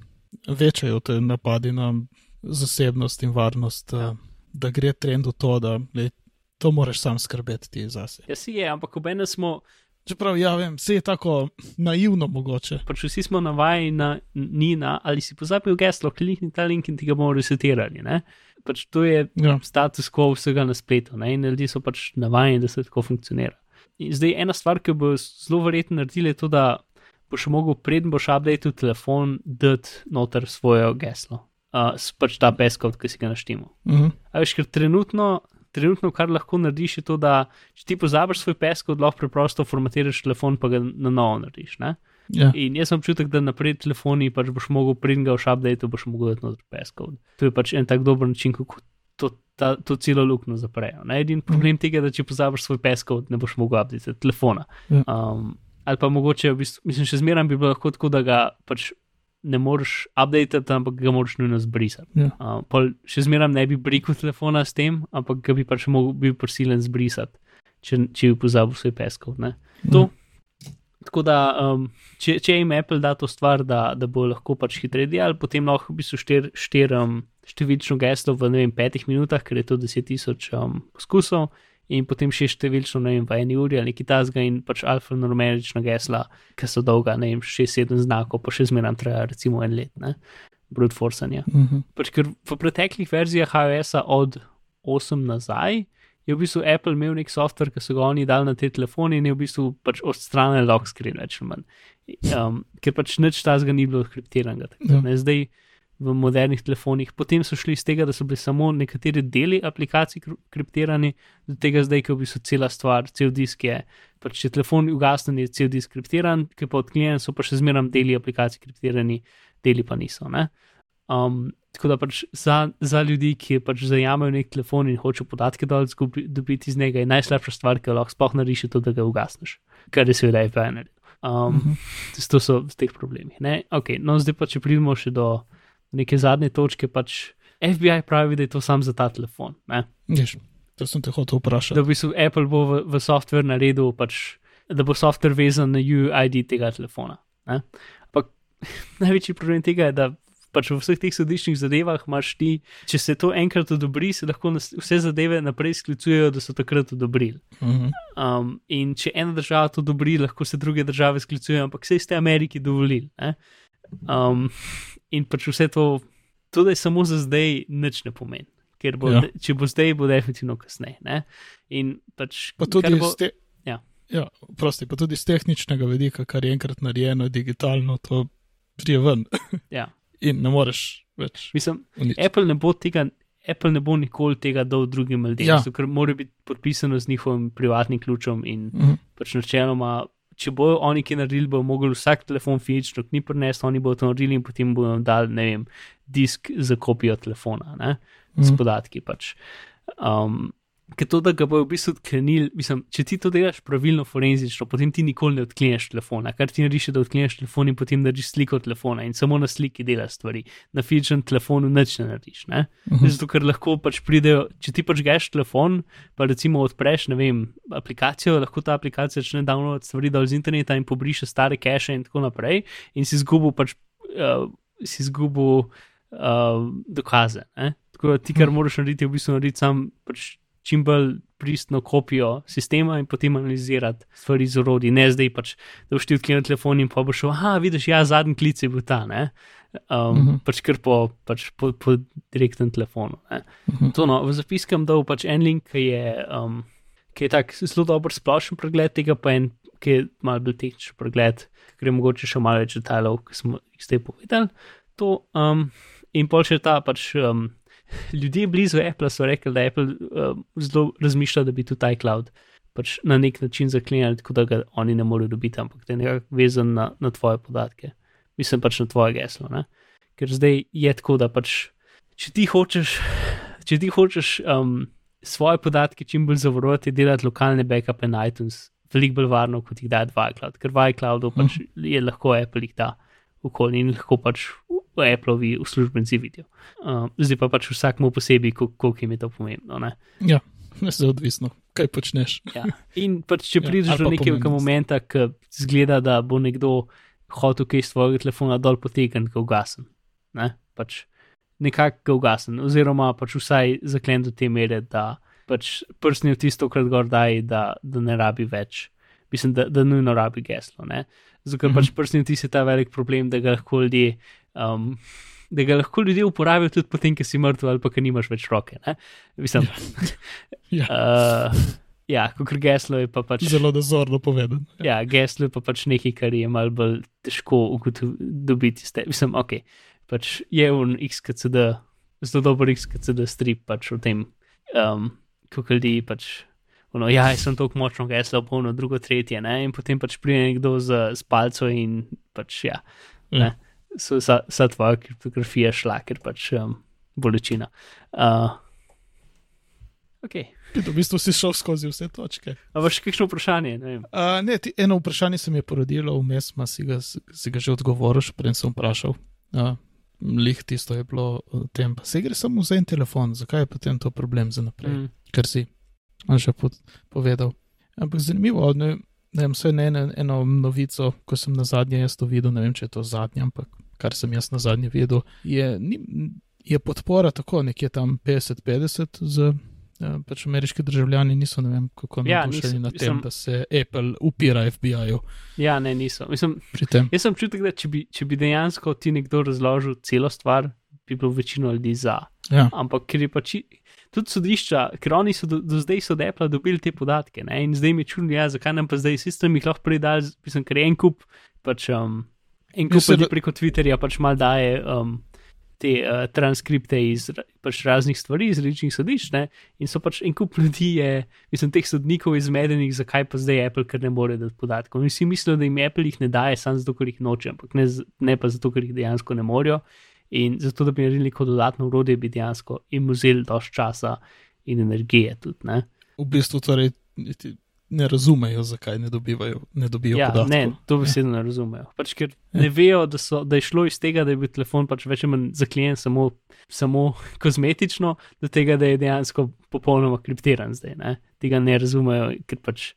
večajo te napadi na zasebnost in varnost, Ja. ja. da gre trend v to, da le, to moraš sam skrbeti ti zase. Ja, si je, ampak obene smo, Čeprav, ja, vem, vse je tako naivno mogoče. pač vsi smo navajeni na Nina, ali si pozabil geslo, klikni ta link in ti ga bomo resetirali. Ne? Pač to je Ja. status quo vsega na spletu ne? in ljudje so pač navajeni, da se tako funkcionira. In zdaj ena stvar, ki bo zelo verjetno naredila, je to, da boš mogel, preden boš updated telefon, dati noter svoje geslo. Uh, pač ta peskot, ki si ga naštimo. Mhm. A veš, ker trenutno, trenutno, kar lahko narediš, je to, da če ti pozabiš svoj peskot, lahko preprosto formatiraš telefon, pa ga na novo narediš. Ne? Ja. In jaz sem občutek, da naprej telefoni pač boš mogel, preden ga v update, boš mogel dati noter peskot. To je pač en tak dober način, kako to, ta, to celo luknjo zaprejo. Ne? Edini problem tega je, da če pozabiš svoj peskot, ne boš mogel update telefona. Ja. Um, ali pa mogoče, v bistvu, mislim, še zmeraj bi bilo lahko tako, da ga pač ne moreš update, ampak ga moraš nujno zbrisati. Ja. Uh, pol še zmeraj ne bi brikal telefona s tem, ampak ga bi pač mogel bil prisilen zbrisati, če, če bi pozabil svoj peskov. Ne? To. Tako da, um, če, če jim Apple da to stvar, da, da bo lahko pač hitreje delal, potem lahko v bistvu štir, štir um, številčno geslo v vem, petih minutah, ker je to 10.000 um, poskusov, in potem še številčno, ne vem, v eni uri ali nekaj tasga in pač alfanumerična gesla, ki so dolga, ne vem, 6-7 znakov, pa še zmeraj traja recimo en let, ne, brute forcanja. Mhm. Pač ker v preteklih verzijah iOS-a od 8 nazaj je v bistvu Apple imel nek software, ki so ga oni dali na te telefone in je v bistvu pač odstranil lock screen manj. Um, ker pač nič tazga ni bilo kriptiranega. Ja. Ja. Zdaj v modernih telefonih. Potem so šli iz tega, da so bili samo nekateri deli aplikacij kr- kriptirani, do tega zdaj, ko bi so cela stvar, cel disk je. Pač, če telefon ugasne, je cel disk kriptiran, ki pa odklenjen, so pa še zmeraj deli aplikacij kriptirani, deli pa niso. Ne? Um, tako da pač za, za ljudi, ki pač zajamejo nek telefon in hočejo podatke dol zgubi, dobiti iz njega, je najslabša stvar, ki jo lahko sploh narediš, je to, da ga ugasneš, kar je seveda naredil. Um, Mhm. to so z teh problemi. Ne? Okay, no, zdaj pa če pridemo še do neke zadnje točke, pač FBI pravi, da je to sam za ta telefon. Veš, to sem te hotel vprašati. Da v bistvu Apple bo v, v softver naredil, pač, da bo softver vezan na UID tega telefona. Ne? Ampak največji problem tega je, da pač v vseh teh sodiščnih zadevah imaš ti, če se to enkrat odobri, se lahko nas, vse zadeve naprej sklicujejo, da so takrat odobrili. Mhm. Um, in če ena država to odobri, lahko se druge države sklicujejo, ampak vse ste Ameriki dovolili. ne. Um, in pač vse to, to, da je samo za zdaj, nič ne pomeni. Ker bo, Ja. ja. če bo zdaj, bo definitivno kasneje. pač, Pa tudi bo, te. ja. Ja, prosti, pa tudi z tehničnega vidika, kar je enkrat narejeno digitalno, to prije ven ja. in ne moreš več Mislim, uničiti. Apple ne bo tega. Apple ne bo nikoli tega dal drugim ljudem, Ja. ja. ker mora biti podpisano z njihovim privatnim ključem in Mhm. pač načeloma, če bojo oni ki naredili, bojo mogli vsak telefon fizično knjig prenesti, oni bodo to naredili in potem bojo dali, ne vem, disk za kopijo telefona, ne, s Mhm. podatki pač. Um, Ker to, da ga bojo v bistvu odklenili, mislim, če ti to delaš pravilno, forenzično, potem ti nikoli ne odkleneš telefona. Kar ti narediš, da odkleneš telefon in potem narediš sliko telefona in samo na sliki delaš stvari. Na fizičnem telefonu nič ne narediš. Ne? Mhm. Zato, ker lahko pač pridejo, če ti pač geš telefon, pa recimo odpreš, ne vem, aplikacijo, lahko ta aplikacija začne downloadati stvari dol z interneta in pobriše stare cache in tako naprej, in si izgubil pač, uh, si izgubil uh, dokaze. Ne? Tako da ti, kar moraš narediti, je v bistvu narediti sam pač čim bolj pristno kopijo sistema in potem analizirati stvari z orodji. Ne zdaj pač, da boš ti odklenil telefon in pa boš šel, ah, vidiš, ja, zadnji klic je bil ta, ne. Um, Mhm. Pač kar po, pač po, po direktnem telefonu. Ne? Mhm. To no, v zapiskam dal pač en link, ki je, um, ki je tak zelo dober splošen pregled tega, pa en, ki je mal bolj tehničen pregled, ker je mogoče še malo več detajlov, ki smo jih zdaj povedali. To, um, in pol še ta pač. Um, Ljudje blizu Apple so rekli, da Apple uh, zelo razmišlja, da bi tudi iCloud pač na nek način zaklenili, tako da ga oni ne morejo dobiti, ampak da je nekako vezan na, na tvoje podatke. Mislim pač na tvoje geslo. Ne? Ker zdaj je tako, da pač, če ti hočeš, če ti hočeš um, svoje podatke čim bolj zavarovati, delati lokalne backupe na iTunes, veliko bolj varno, kot jih da v iCloud, ker v iCloudu pač je lahko Apple jih da okolje in lahko pač Appleovi uslužbenci vidijo. Um, zdaj pa pač vsakmu posebej, kol- koliko jim je to pomembno. Ne? Ja, se odvisno, kaj počneš. Ja. In pač, če Ja, prideš ali do nekega momenta, ki zgleda, da bo nekdo hotel kaj iz tvojega telefona dol potegniti, ga ugasen. Ne? Pač nekako ga ugasen, oziroma pač vsaj zaklen do te mere, da pač prsni v tisto krat gor daj, da, da ne rabi več. Mislim, da, da nujno rabi geslo. Ne? Zato, ker Mhm. pač prsni vtis je ta velik problem, da ga lahko ljudje. Um, Da ga lahko ljudje uporabijo tudi potem, ko si mrtev ali pa ko nimaš več roke. Ne? Mislim, Ja, uh, ja, kot geslo je pa pač. zelo dozorno povedano. Ja, geslo je pa pač nekaj, kar je malo bolj težko dobiti. Ste. Mislim, ok, pač je un XKCD, zelo dober XKCD strip pač o tem, um, kako ljudi pač. Ono, ja, jaz sem tako močno geslo, polno, drugo, tretje, ne? in potem pač pride nekdo z, z palco in pač ja, ne, so vsa, vsa tvoja kriptografija šla, ker pač um, bolečina. Uh, ok, V bistvu si šel skozi vse točke. a vaš kakšno vprašanje? Ne. Uh, ne, ti, eno vprašanje se mi je porodilo, vmes si ga, si ga že odgovoril, še prej sem vprašal. Uh, lih tisto je bilo o tem, pa se gre samo za en telefon, zakaj je potem to problem za naprej, mm. Mm, ker si že pod, povedal. Ampak zanimivo, ne, ne vem, vse ne eno, eno novico, ko sem na zadnje jaz to videl, ne vem, če je to zadnje, ampak kar sem jaz na zadnje videl, je, ni, je podpora tako nekje tam 50-50 z. Ja, pač ameriški državljani niso, ne vem, kako Ja, navdušeni nad tem, mislim- da se Apple upira FBI-ju ja, ne, niso. Mislim. Jaz sem občutek, da če bi, če bi dejansko ti nekdo razložil celo stvar, bi bilo večino ljudi za. Ja, Ampak ker je pač tudi sodišča, ker oni so do, do zdaj so Apple dobili te podatke ne? in zdaj mi je čudno, ja, zakaj nam pa zdaj sistem jih lahko predal, mislim, ker en kup, pač um, en kup ljudi preko Twitterja pač mal daje um, te uh, transkripte iz pač raznih stvari, iz različnih sodišč, ne? in so pač en kup ljudi, je, mislim, teh sodnikov izmedenih, zakaj pa zdaj Apple, ker ne more dati podatkov. In vsi mislijo, da jim Apple jih ne daje samo zato, ker jih noče, ampak ne, ne pa zato, ker jih dejansko ne morejo. In zato, da bi naredili neko dodatno urodje, bi dejansko jim vzeli dosti časa in energije tudi. Ne? V bistvu torej ne razumejo, zakaj ne dobivajo, ne dobijo Ja, podatkov. ne, to besedno ne razumejo. Pač, ker ne vejo, da, so, da je šlo iz tega, da je bil telefon pač več ali manj zaklenjen samo, samo kozmetično, do tega, da je dejansko popolnoma kriptiran zdaj. Ne? Tega ne razumejo, ker pač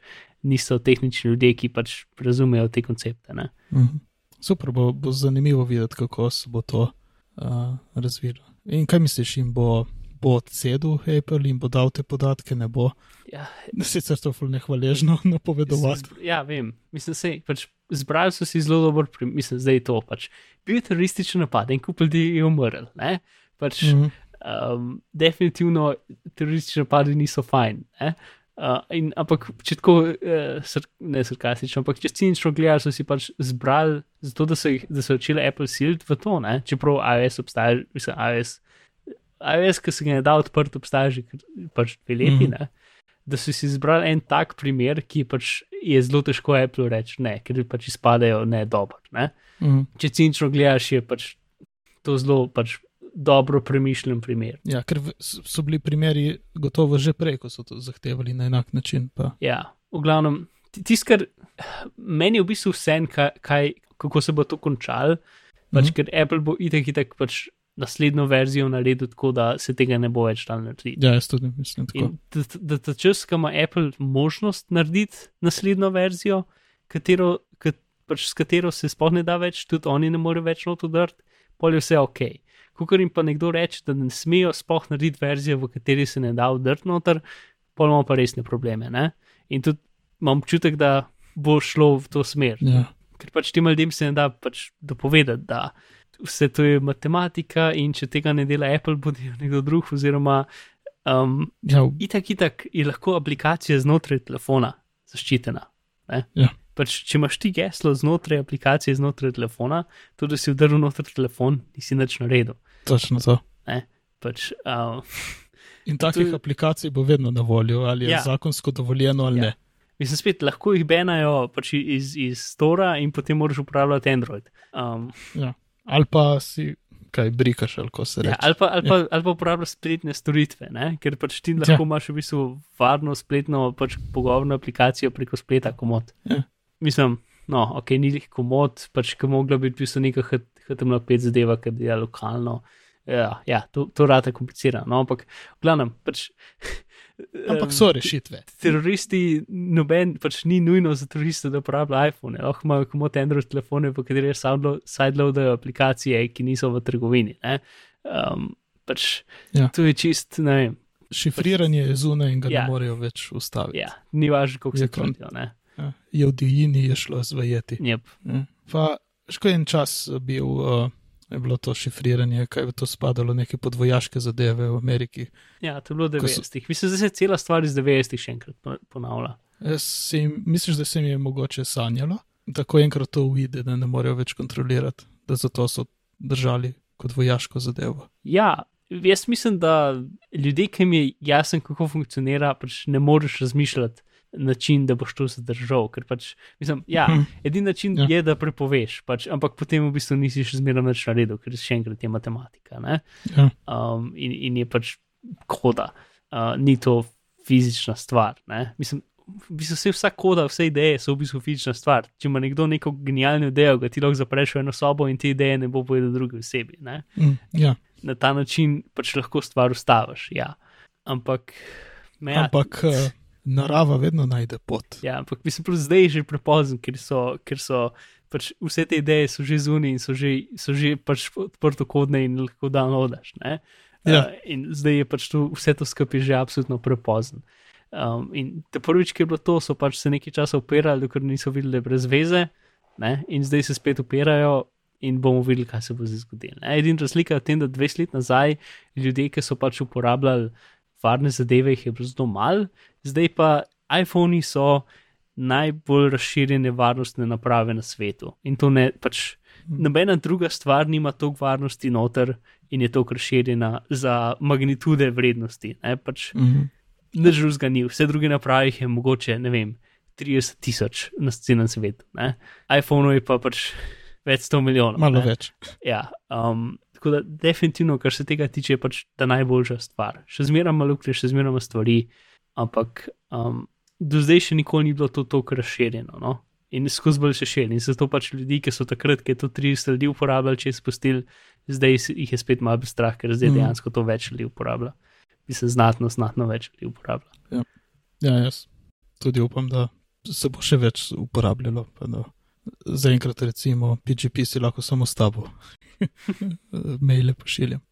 niso tehnični ljudje, ki pač razumejo te koncepte. Ne? Mhm. Super, bo, bo zanimivo videti, kako se bo to uh, razvilo. In kaj misliš, jim bo, bo odsedel Apple in bo dal te podatke, ne bo? Ja, Sicer to ful nehvaležno napovedovati. Ja, vem. Mislim, sej, pač zbrali so si zelo dober, prim- mislim, zdaj je to. Pač. Bil je terorističen napad in kup ljudi je umrl. ne. Pač, Mhm. um, definitivno teroristični napadi niso fajn. ne. Uh, in, ampak, če tako, uh, sr ne sarkastično, ampak če cinično gledajo, so si pač zbrali, zato da so, jih, da so začeli Apple siliti v to, ne? čeprav iOS obstaja, mislim, iOS, iOS, ki se ga ne da odprt, obstaja že pač dve leti. Mm. Da so si izbrali en tak primer, ki pač je zelo težko Apple reči ne, ker pač izpadajo ne dobro. Ne? Mhm. Če cinično gledaš, je pač to zelo pač dobro premišljen primer. Ja, ker so bili primeri gotovo že prej, ko so to zahtevali na enak način. Pa. Ja, v glavnem, tisto, kar meni je v bistvu vse, kaj, kaj, kako se bo to končalo, pač, Mhm. ker Apple bo itek itek pač naslednjo verzijo naredil tako, da se tega ne bo več dal narediti. Ja, jaz tudi mislim tako. In da, da ta čas, ko ima Apple možnost narediti naslednjo verzijo, katero, kat, pač s katero se sploh ne da več, tudi oni ne morejo več not udrt, pol je vse ok. Ko jim pa nekdo reče, da ne smejo sploh narediti verzijo, v kateri se ne da udrt noter, pol imamo pa resne probleme. Ne? In tudi imam občutek, da bo šlo v to smer. Ja. Ker pač tem ljudem se ne da pač dopovedati, da vse to je matematika in če tega ne dela Apple, bo delal nekdo drug, oziroma um, Ja, v- Itak, itak je lahko aplikacija znotraj telefona zaščitena. ne. Ja. Pač, če imaš ti geslo znotraj aplikacije, znotraj telefona, to, da si vdrl noter telefon, nisi nič naredil. Točno to. Pač, uh, In takih To- aplikacij bo vedno na voljo, ali je Ja. ja. zakonsko dovoljeno ali Ja. ja. ne. mislim, spet lahko jih benajo pač iz, iz Stora in potem moraš uporabljati Android. Um, Ali pa si kaj brikaš, ali ko se reče. ja, ali, pa, ali, pa, ali pa uporabljaš spletne storitve, ne? ker pač ti lahko Ja. imaš v bistvu varno spletno pač pogovorno aplikacijo preko spleta komod. Ja. Mislim, no, ok, ni jih komod, pač ki mogla biti v bistvu neka HTML5 zadeva, ki je lokalno. Ja, ja to, to rata komplicirano, no, ampak v glavnem, pač. Ampak so rešitve. Teroristi, noben, pač ni nujno za teroriste, da uporabljajo iPhone, lahko imajo komod Android telefone, v katerih sideloadajo aplikacije, ki niso v trgovini. ne. Um, pač, Ja. To je čist, ne vem. Šifriranje je zunaj in ga Ja. ja. ne morejo več ustaviti. Ja, ni važno, koliko se Je ne. Ja. Je v divjini je šlo zvajeti. Yep. Ja. Pa, ško en čas bil, uh, je bilo to šifriranje, kaj je to spadalo, neke podvojaške zadeve v Ameriki. Ja, to je bilo v Ko so- 90-ih. Mislim, da se cela stvar iz 90-ih še enkrat po- ponavlja. Si, jim- misliš, da se jim je mogoče sanjalo, tako enkrat to uide, da ne morejo več kontrolirati, da zato so držali kot vojaško zadevo. Ja, jaz mislim, da ljudje, ki jim je jasno, kako funkcionira, pač ne moreš razmišljati način, da boš to zadržal. Ker pač, mislim, ja, Hm. edini način Ja. ja. je, da prepoveš, pač, ampak potem v bistvu nisi še zmeraj več naredil, ker še enkrat je matematika. ne. Ja. Um, in, in je pač koda, uh, ni to fizična stvar. Ne? Mislim, v bistvu vse, vsa koda, vse ideje so v bistvu fizična stvar. Če ima nekdo neko genialno idejo, ga ti lahko zapreš v eno sobo in te ideje ne bo povedal drugi osebi. Ne? Mm, ja. Na ta način pač lahko stvar ustaviš. Ja. Ampak, me, ja, Ampak uh, narava vedno najde pot. ja, ampak mislim, da zdaj je že prepozno, ker so, ker so pač vse te ideje so že zunaj in so že, so že pač odprto kodne in lahko downloadaš. ne. Ja. Uh, in zdaj je pač to, vse to skupaj že absolutno prepozno. Um, in te prvič, ki je bilo to, so pač se nekaj časa upirali, dokler niso videli brez veze, ne? in zdaj se spet upirajo. In bomo videli, kaj se bo zdaj zgodilo. Edina razlika je v tem, da 20 let nazaj ljudje, ki so pač uporabljali varne zadeve, jih je bilo zelo malo, zdaj pa iPhoni so najbolj razširjene varnostne naprave na svetu. In to ne pač nobena druga stvar nima toliko varnosti noter in je to razširjena za magnitude vrednosti. Ne, pač Mhm. nič drugega ni, vse druge naprave je mogoče, ne vem, 30 tisoč na celem svetu. ne. iPhone je pa pač več 100 milijonov. Malo ne. več. Ja, um, tako da definitivno, kar se tega tiče, je pač ta najboljša stvar. Še zmeraj malo luknje, še zmeraj stvari, ampak um, do zdaj še nikoli ni bilo to tako razširjeno. No? In skozi bolj še širi. In zato pač ljudi, ki so takrat, ki je to 30 ljudi uporabljali, če je spustili, zdaj jih je spet malo strah, ker zdaj Mhm. dejansko to več ljudi uporablja. Se znatno, znatno več ljudi uporablja. Ja, jaz tudi upam, da se bo še več uporabljalo. Zaenkrat, recimo, PGP si lahko samo s tabo maile pošiljam.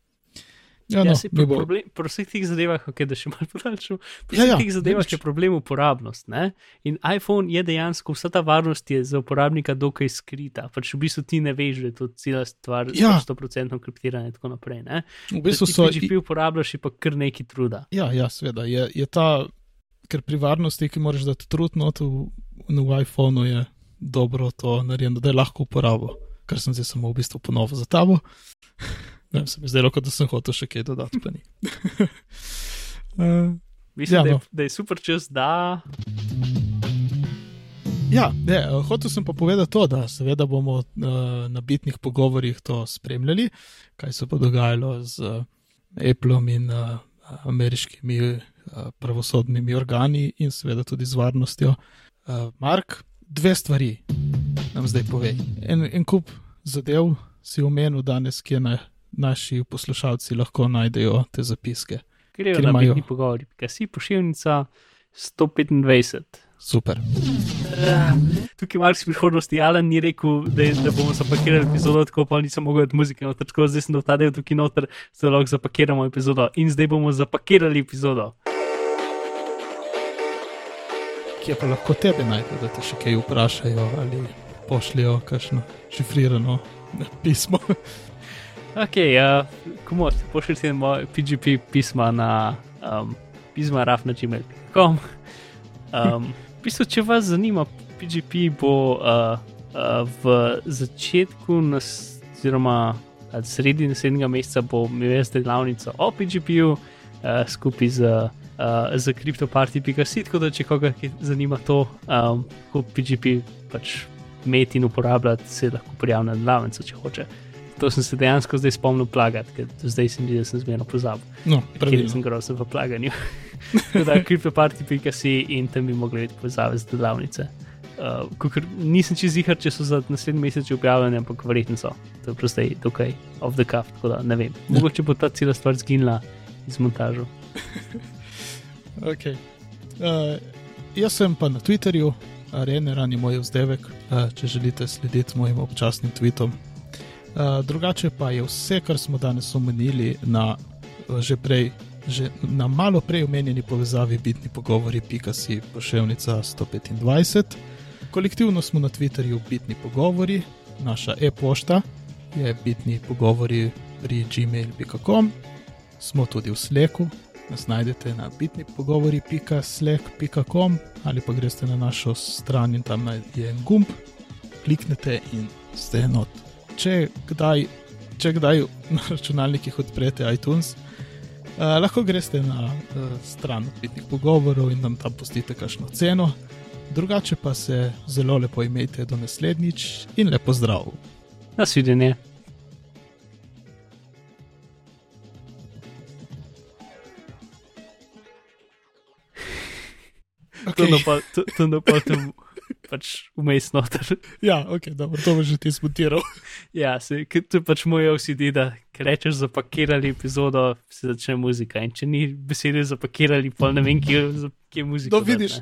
Ja, no, Ja, saj mi pri, bo, problem, pri vseh teh zadevah, okay, da še malo podaljšam, pri Ja, vseh ja, teh zadevah je problem uporabnost. Ne? In iPhone je dejansko, vsa ta varnost je za uporabnika dokaj skrita. Pač v bistvu ti ne veš, da je to cela stvar, Ja. 100% kriptirana in tako naprej. Ne? v bistvu Če so. ti PGP uporabljaš, je pa kar neki truda. Ja, ja seveda. Je, je ta, ker pri varnosti, ki moraš dati trud not v, v iPhonu, je dobro to narejeno, da je lahko uporabo. Kar sem zdaj samo v bistvu ponovil za tabo. Ne vem, se mi zdelo, kot da sem hotel še kaj dodati, pa ni. uh, Mislim, Ja, ja, da, je, no. da je super čas, da. Ja, ne, eh, hotel sem pa povedati to, da seveda bomo uh, na bitnih pogovorjih to spremljali, kaj se bo dogajalo z uh, Appleom in uh, ameriškimi uh, pravosodnimi organi in seveda tudi z varnostjo. Uh, Mark, dve stvari nam zdaj povej. En, en kup zadev si omenil danes, kje na, naši poslušalci lahko najdejo te zapiske. Grejo na imajo- bitni pogovori, kaj si pošiljnica 125. Super. Tukaj malo iz prihodnosti, Alan ni rekel, da, je, da bomo zapakirali epizodo, tako pa nisem mogel od muzike noter, tako zdaj sem dal ta del tukaj noter, da lahko zapakiramo epizodo in zdaj bomo zapakirali epizodo. Kje pa lahko tebe najdejo, da te še kaj vprašajo ali pošljajo kakšno šifrirano pismo. Ok, uh, komod, pošljite moj PGP pisma na um, pisma rafnačimer.com. Um, v bistvu, če vas zanima, PGP bo uh, uh, v začetku, nas, oziroma sredi naslednjega meseca, bo imel jaz delavnico o PGP-ju uh, skupaj z, uh, z CryptoParty.com. Tako da, če koga zanima to, um, kako PGP pač imeti in uporabljati, se lahko prijavi na delavnico, če hoče. To sem se dejansko zdaj spomnil plagati, ker zdaj sem videl, da sem zmerno pozabil. No, Ker sem grozen v plaganju. Tako da CryptoParty.com in tam bi mogli videti povezave z delavnice. Uh, kakor, nisem čez jih, če so za naslednji mesec objavljene, ampak verjetno so. To je prosto dokaj off the cuff, tako da ne vem. Mogoče bo ta cela stvar zginila iz montaža. Okay. Uh, jaz sem pa na Twitterju, Areneran je moj vzdevek, uh, če želite slediti mojim občasnim tweetom. Uh, drugače pa je vse, kar smo danes omenili na uh, že prej, že na malo prej omenjeni povezavi bitni pogovori.si pošiljka 125. Kolektivno smo na Twitterju bitni pogovori, naša e-pošta je bitni pogovori pri gmail.com, smo tudi v Sleku, nas najdete na bitni pogovori.slack.com ali pa greste na našo stran in tam je en gumb, kliknete in ste enot. Če kdaj, če kdaj na računalnikih odprete iTunes, uh, lahko greste na uh, stran bitnih pogovorov in nam tam pustite kakšno ceno. Drugače pa se zelo lepo imejte do naslednjič in lepo zdrav. Nasvidenje. Okay. to, to napol tam pač vmes noter. Ja, ok, dobro, to bo že ti zmontiral. Ja, se, to je pač moj OCD, da rečeš zapakirali epizodo, se začne muzika. In če ni besede zapakirali, pa ne vem, kje, za- kje je muzika. No, vidiš.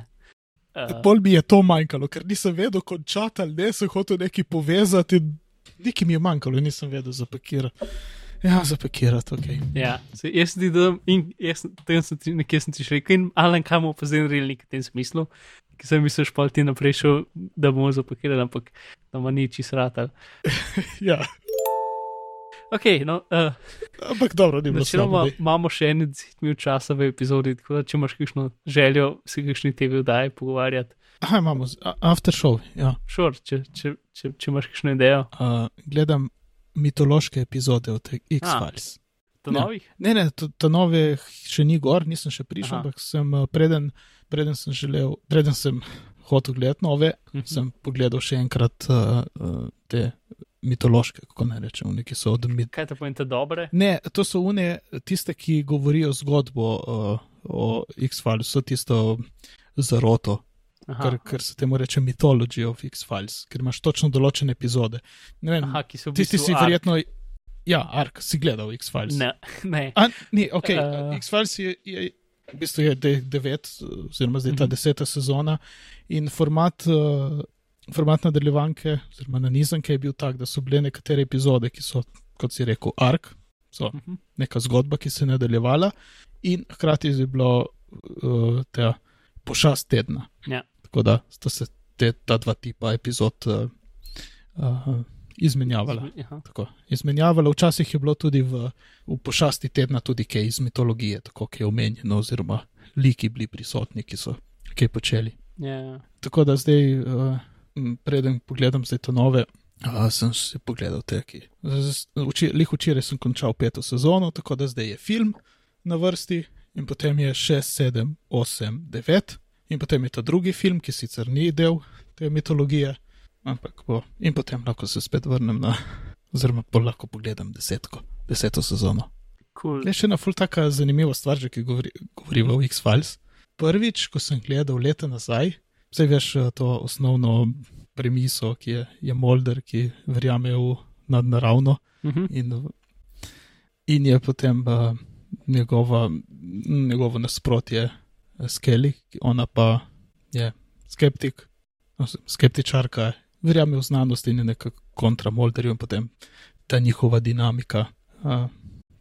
Uh, Pol mi je to manjkalo, ker nisem vedel končati ali ne, sem hotel nekaj povezati. Nekaj mi je manjkalo, nisem vedel zapakirati. Ja, zapakirati, ok. ja, se, jaz ti dam in jaz tem sem ti, nekje sem ti še rekel, in Alan kam bo pozoril nekaj v tem smislu, ki sem mislil, špal ti naprej šel, da bomo zapakirali, ampak tam ni čist ratal. Ja, Ok, no, uh, ampak dobro, ni bilo načeloma slabo. daj. imamo še en deset minut časa v epizodi, tako da če imaš kakšno željo, se kakšni tebi vdaje pogovarjati. Aha, imamo z- a- after show. Ja. Šor, če, če, če, če imaš kakšno idejo, Uh, gledam mitološke epizode od X-Files. to Ja. novih. Ne, ne, to, to nove še ni gor, nisem še prišel, Aha. ampak sem uh, preden, preden sem želel, preden sem hotel gledati nove, Mhm. sem pogledal še enkrat uh, uh, te mitološke, kako naj rečem, neki so od mit. Kaj te pojente dobre? Ne, to so une, tiste, ki govorijo zgodbo uh, o X-Files, so tisto zaroto, Aha, kar, kar se temu reče Mythology of X-Files, ker imaš točno določene epizode. Ne vem, Aha ki so v tisti bistvu si Ark. verjetno, ja, Ark, si gledal X-Files. Ne, ne. A, ni, ok, Eh. uh, X-Files je, je v bistvu je de, devet, oziroma zdaj ta Mhm. deseta sezona in format. Uh, Format nadaljevanke, oziroma nanizanke, je bil tak, da so bile nekatere epizode, ki so, kot si rekel, ark, so Mhm. neka zgodba, ki se je nadaljevala, in hkrati je bilo uh, ta pošast tedna. Ja. Tako da sta se te, ta dva tipa epizod uh, uh, izmenjavala. Tako, izmenjavala, včasih je bilo tudi v, v pošasti tedna tudi kaj iz mitologije, tako kaj je omenjeno, oziroma liki bili prisotni, ki so kaj počeli. Ja. Tako da zdaj, uh, preden pogledam zdaj to nove, uh, sem si pogledal te, ki. Lih včeraj sem končal peto sezono, tako da zdaj je film na vrsti, in potem je 6, 7, 8, 9, in potem je ta drugi film, ki sicer ni del te mitologije, ampak bo. In potem lahko se spet vrnem na, oziroma bolj lahko pogledam desetko, deseto sezono. Cool. Je še ena ful taka zanimiva stvar, že ki govori, govoriva o X-Files. Prvič, ko sem gledal leta nazaj, vse veš eh, to osnovno premiso, ki je, je Molder, ki verjame v nadnaravno Mhm. in, in je potem uh, njegova, njegovo nasprotje Skelly, ona pa je skeptik, oziroma skeptičarka, verjame v znanost in je nekako kontra Molderju in potem ta njihova dinamika. Uh,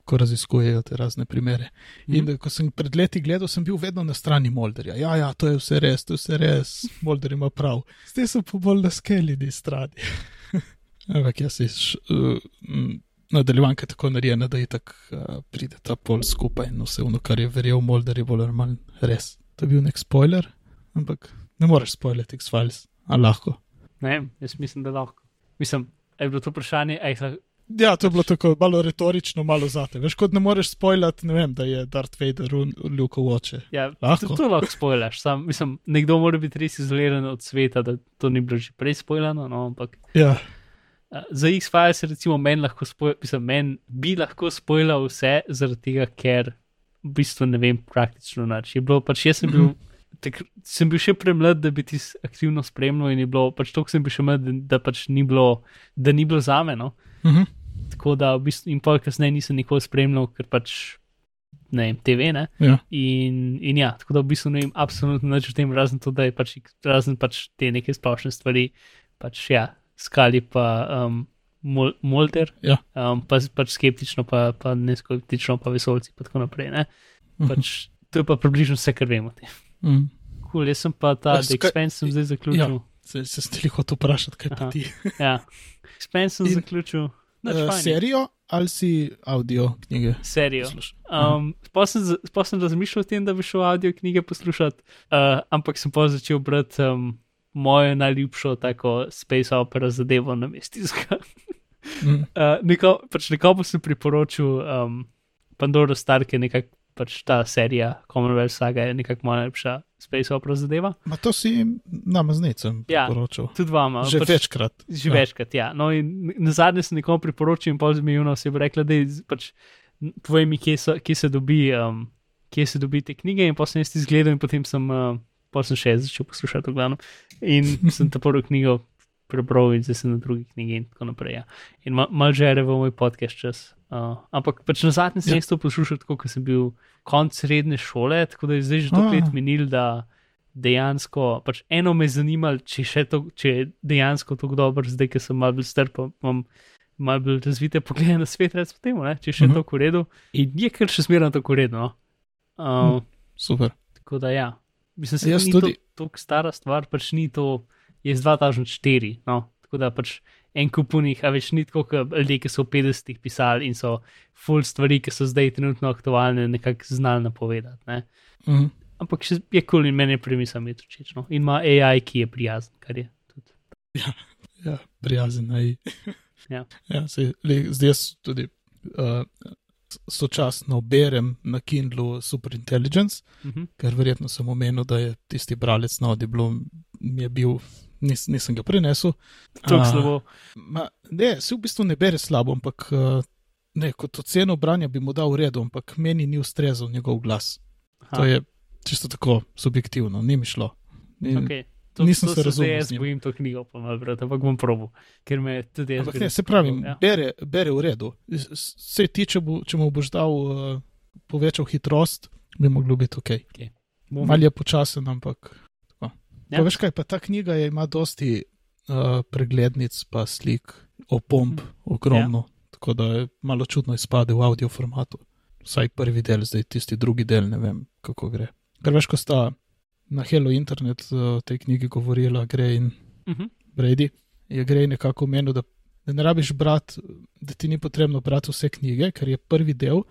Ko raziskujejo te razne primere. In Mhm. mm. ko sem pred leti gledal, sem bil vedno na strani Molderja. Ja, ja, to je vse res, to je vse res, Molder ima prav. Zdaj sem pa bolj na skelini strani. Ampak jaz si uh, nadaljevanka tako narejena, da je tako uh, pride ta pol skupaj in vse ono, kar je verjel Molder, je bolj ali manj res. To je bil nek spoiler, ampak ne moreš spoilati X-Files, a lahko. Ne, vem, jaz mislim, da lahko. Mislim, a je bilo to vprašanje, lahko. Ja, to je bilo tako malo retorično, malo zate. Veš, kot ne moreš spoilati, ne vem, da je Darth Vader Luke oče. Ja, Lahko. to, to lahko spoilaš. Sam, mislim, nekdo mora biti res izoliran od sveta, da to ni bilo že prej spoilano, no, ampak Ja, uh, za X-Files recimo meni lahko spoil, mislim, men bi lahko spoilal vse, zaradi tega, ker v bistvu ne vem praktično nič. Je bilo pač jaz sem bil. Tak, sem bil še premlad, da bi ti aktivno spremljal, in je bilo pač to, sem bil še mlad, da, da pač ni bilo, da ni bilo za me. No? uh -huh. Tako da v bistvu, in pol kasneje nisem nikoli spremljal, ker pač ne vem, TV. Ne? ja. In, in ja, tako da v bistvu ne vem absolutno nič o tem, razen to, da je pač, razen pač te neke splošne stvari, pač ja, skali pa um, mol, molter, Ja. um, pa, pač skeptično, pa, pa ne skeptično, pa vesolci in tako naprej. Ne? Pač, to je pa približno vse, kar vemo. Mm. Cool, jaz sem pa ta Ja, ska- Expense sem zdaj zaključil. Se, se stili hotel vprašati, kaj pa Aha. ti. Ja, Expense sem In- zaključil. Uh, serijo ali si audio knjige? Serijo. Um, Sploh sem, za- sploh sem razmišljal o tem, da bi šel avdio knjige poslušati, uh, ampak sem pa začel brati um, mojo najljubšo tako space opera zadevo na mestiska. Mm. uh, neko, pač nekomu sem priporočil um, Pandora Stark, je nekako pač ta serija Commonwealth saga, je nekako moja najljubša space opera zadeva. Ma to si nama z necem Ja. poročal. Tudi vama. Že pač, večkrat. Že Ja. večkrat, ja. No, in na zadnje sem nekomu priporočil, in pol zmijuna oseba rekla, da je pač, povej mi, kje, so, kje, se dobi, um, kje se dobi te knjige, in potem sem jaz izgledal, in potem sem, uh, pol sem še začel poslušati, v glavnem. In sem ta prvo knjigo prebral, in zdaj sem na drugi knjigi, in tako naprej. Ja. In ma, malo že je v moj podcast čas. Uh, ampak pač na zadnje sem Ja. jaz to poslušal, tako ko sem bil konc srednje šole, tako da je zdaj že toliko let minil, da dejansko, pač eno me je zanimalo, če, to, če je dejansko tako dobro, zdaj, ker sem malo bolj star, pa imam malo bolj razvite poglede na svet, recimo temu, ne, če je še Mhm. uh -huh. tako v redu. In je kar še smerno tako v redu. No. Uh, Super. Tako da ja, mislim, da Jaz ni tudi- to tako stara stvar, pač ni to, je iz 2004. No. Tako da pač en kupunih, a več ni tako, kot ljudje, ki so v 50-ih pisali in so full stvari, ki so zdaj trenutno aktualne, nekako znali napovedati. Ne. Mm. ampak še je kul in meni je premisel imeti očečno. In ima AI, ki je prijazen, kar je tudi. Ja, prijazen naj. Ja. ja sej, le, zdaj jaz tudi uh, sočasno berem na Kindlu Superintelligence, Mhm. ker verjetno sem omenil, da je tisti bralec na Audible mi je bil, nis, nisem ga prenesel. Tako slabo. Ma, ne, se v bistvu ne bere slabo, ampak uh, ne, kot oceno branja bi mu dal v redu, ampak meni ni ustrezal njegov glas. Aha, To je čisto tako subjektivno, ni mi šlo. Ni, okay. To, nisem to se razumel Jaz bojim to knjigo, pa malo brati, ampak bom probil, ker me tudi jaz. Ampak ne, se pravi, ja. bere, bere v redu. Vse ti, če, bo, če mu boš dal uh, povečal hitrost, bi moglo biti ok. Bom Mal je počasen, ampak. Ja. Ja. Veš kaj, pa ta knjiga je, ima dosti uh, preglednic, pa slik, opomb, ogromno. Ja. Tako da je malo čudno izpade v audio formatu. Vsaj prvi del, zdaj tisti drugi del, ne vem, kako gre. Ker veš, ko sta na Hello Internet uh, v tej knjigi govorila Gray in Mhm. Brady, je Gray nekako omenil, da, da ne rabiš brati, da ti ni potrebno brati vse knjige, ker je prvi del,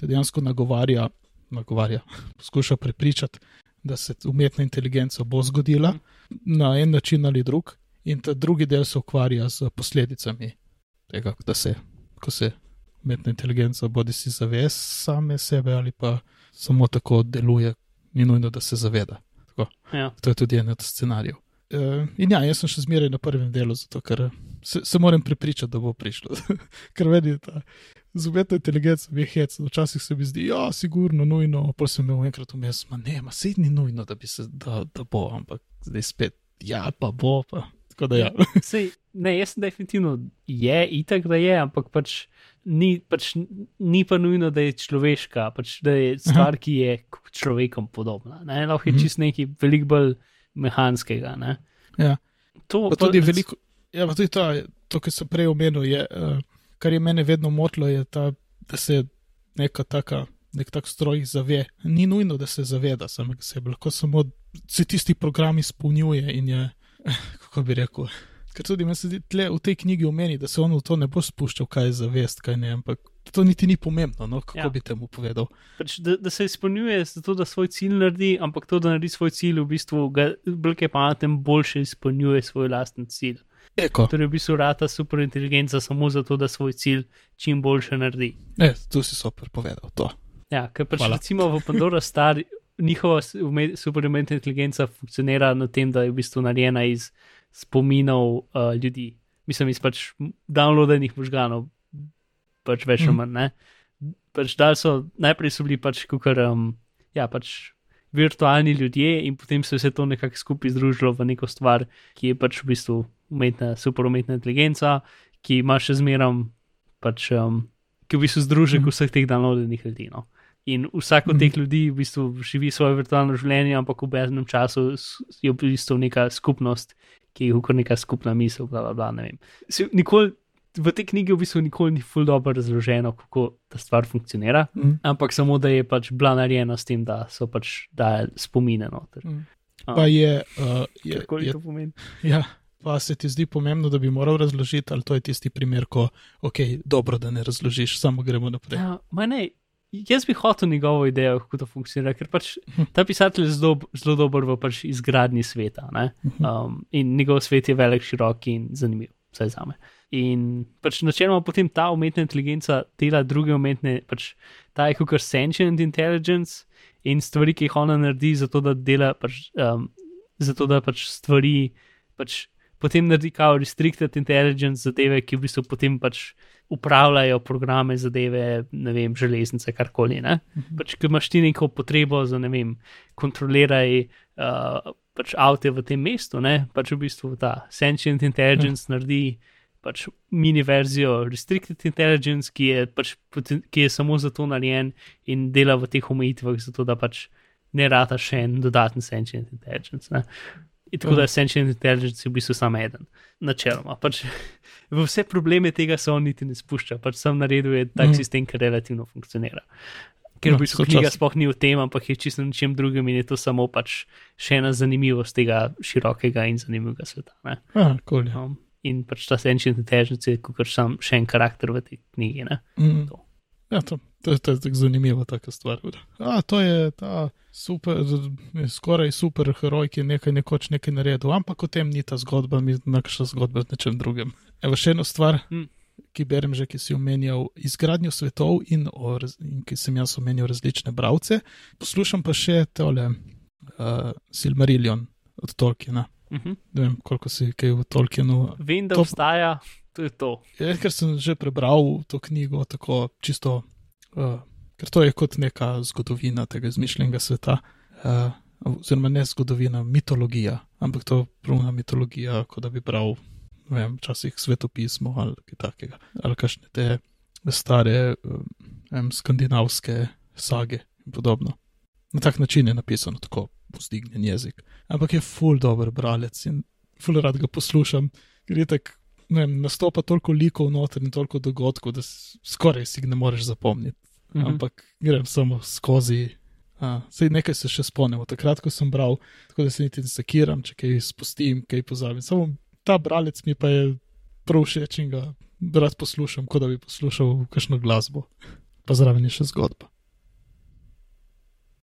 da dejansko nagovarja, nagovarja poskuša prepričati, da se umetna inteligenca bo zgodila na en način ali drug, in ta drugi del se ukvarja z posledicami tega, da se, ko se umetna inteligenca bodi si zavest same sebe ali pa samo tako deluje, ni nujno, da se zaveda. Ja. To je tudi en od scenarijev. Uh, in ja, jaz sem še zmeraj na prvem delu, zato ker se, se moram prepričati, da bo prišlo. ker meni je ta z umetno inteligenco je hec, včasih se mi zdi, ja, sigurno, nujno, pa sem imel enkrat vmes, ma ne, ma sej ni nujno, da bi se, da, da bo, ampak zdaj spet, ja, pa bo, pa. Tako da ja. Sej, ne, jaz sem definitivno je, itak da je, ampak pač ni, pač ni pa nujno, da je človeška, pač da je stvar, ki je človekom podobna. Ne? Lahko je Mhm. čist nekaj veliko bolj mehanskega. Ne? ja. To Pa tudi veliko, ja, pa tudi to, to kar sem prej omenil, je, uh, kar je mene vedno motilo, je ta, da se neka taka, nek tak stroj zave. Ni nujno, da se zaveda samega sebe, lahko samo se tisti program izpolnjuje in je, kako bi rekel. Ker tudi meni se zdi, tle v tej knjigi omeni, da se on v to ne bo spuščal, kaj je zavest, kaj ne, ampak to niti ni pomembno, no, kako Ja. bi temu povedal. Pač, da, da se izpolnjuje zato, da svoj cilj naredi, ampak to, da naredi svoj cilj, v bistvu ga bolj kaj pametem, boljše izpolnjuje svoj lasten cilj. Eko, Torej, v bistvu rata superinteligenca samo zato, da svoj cilj čim boljše naredi. ne, tu si super povedal to. Ja, ker pač Hvala. recimo v Pandora Star njihova superumetna inteligenca funkcionira na tem, da je v bistvu narejena iz spominov uh, ljudi. Mislim, iz pač downloadenih možganov, pač več ali Mhm. manj. Ne? Pač dal so, najprej so bili pač kukar, um, ja, pač virtualni ljudje in potem se je vse to nekako skupaj združilo v neko stvar, ki je pač v bistvu umetna, superumetna inteligenca, ki ima še zmeram pač. Um, ki v bistvu združek Mhm. vseh teh downloadenih ljudi. No. In vsak od Mhm. teh ljudi v bistvu živi svoje virtualno življenje, ampak v obveznem času je v bistvu neka skupnost, ki je kot neka skupna misel. Bla, bla, bla, ne vem. Se, nikoli, v tej knjigi v bistvu nikoli ni ful dobro razloženo, kako ta stvar funkcionira, Mm. ampak samo da je pač bila narejena s tem, da so pač dajali spomine noter. Mm. A, Pa je, uh, je, je to pomeni. Ja, pa se ti zdi pomembno, da bi moral razložiti, ali to je tisti primer, ko ok, dobro, da ne razložiš, samo gremo naprej. Ja, ma ne, jaz bi hotel njegovo idejo, kako to funkcionira, ker pač ta pisatelj je zelo, zelo dober v pač izgradnji sveta. Ne? Mhm. Um, in njegov svet je velik, širok in zanimiv, vsaj za me. In pač načeloma potem ta umetna inteligenca dela druge umetne, pač ta je kot sentient intelligence in stvari, ki jih ona naredi, zato da dela pač, um, zato da pač stvari, pač potem naredi kao restricted intelligence zadeve, ki v bistvu potem pač upravljajo programe zadeve, ne vem, železnice, karkoli. Ne? Mhm. Pač, ker imaš ti neko potrebo za, ne vem, kontroliraj uh, pač avte v tem mestu, ne? pač v bistvu ta sentient intelligence naredi pač mini verzijo restricted intelligence, ki je, pač, ki je samo za to narejen in dela v teh omejitvah, zato da pač ne rata še en dodaten sentient intelligence. Ne? In tako da je sentient intelligence v bistvu samo eden, načeloma. Pač, v vse probleme tega se on niti ne spušča, pač sam naredil je tak mm. sistem, ki relativno funkcionira. Ker Ja, v bistvu knjiga sploh ni o tem, ampak je čisto na čem drugem in je to samo pač še ena zanimivost tega širokega in zanimivega sveta. Ne? Aha, cool, ja. Um, in pač ta sentient intelligence je kot sam še en karakter v tej knjigi. Ne? Mm. To. ja, to To je, to je tako zanimiva taka stvar. A, to je ta super, skoraj super heroj, ki je nekaj nekoč nekaj naredil, ampak o tem ni ta zgodba, mi naša zgodba z nečem drugim. Evo še eno stvar, Hm. ki berem že, ki si omenjal izgradnjo svetov in, o, in ki sem jaz omenjal različne bralce. Poslušam pa še tole uh, Silmarillion od Tolkiena. Mhm. Ne vem, koliko si kaj v Tolkienu. Vem, da To- obstaja, to je to. Ja, ker sem že prebral to knjigo, tako čisto, uh, ker to je kot neka zgodovina tega izmišljenega sveta. Uh, oziroma ne zgodovina, mitologija, ampak to je pravna mitologija, kot da bi bral, ne vem, včasih svetopismo ali kaj takega. Ali kakšne te stare um, skandinavske sage in podobno. Na tak način je napisano, tako vzdignjen jezik. Ampak je full dober bralec in full rad ga poslušam, ker je tako ne nastopa toliko likov noter in toliko dogodkov, da skoraj si jih ne moreš zapomniti. Mhm. Mhm. Ampak grem samo skozi. A, sej nekaj se še spomnim, od takrat, ko sem bral, tako da se niti ne sekiram, če kaj spustim, kaj pozabim. Samo ta bralec mi pa je prav všeč in ga rad poslušam, kot da bi poslušal kakšno glasbo. Pa zraven je še zgodba.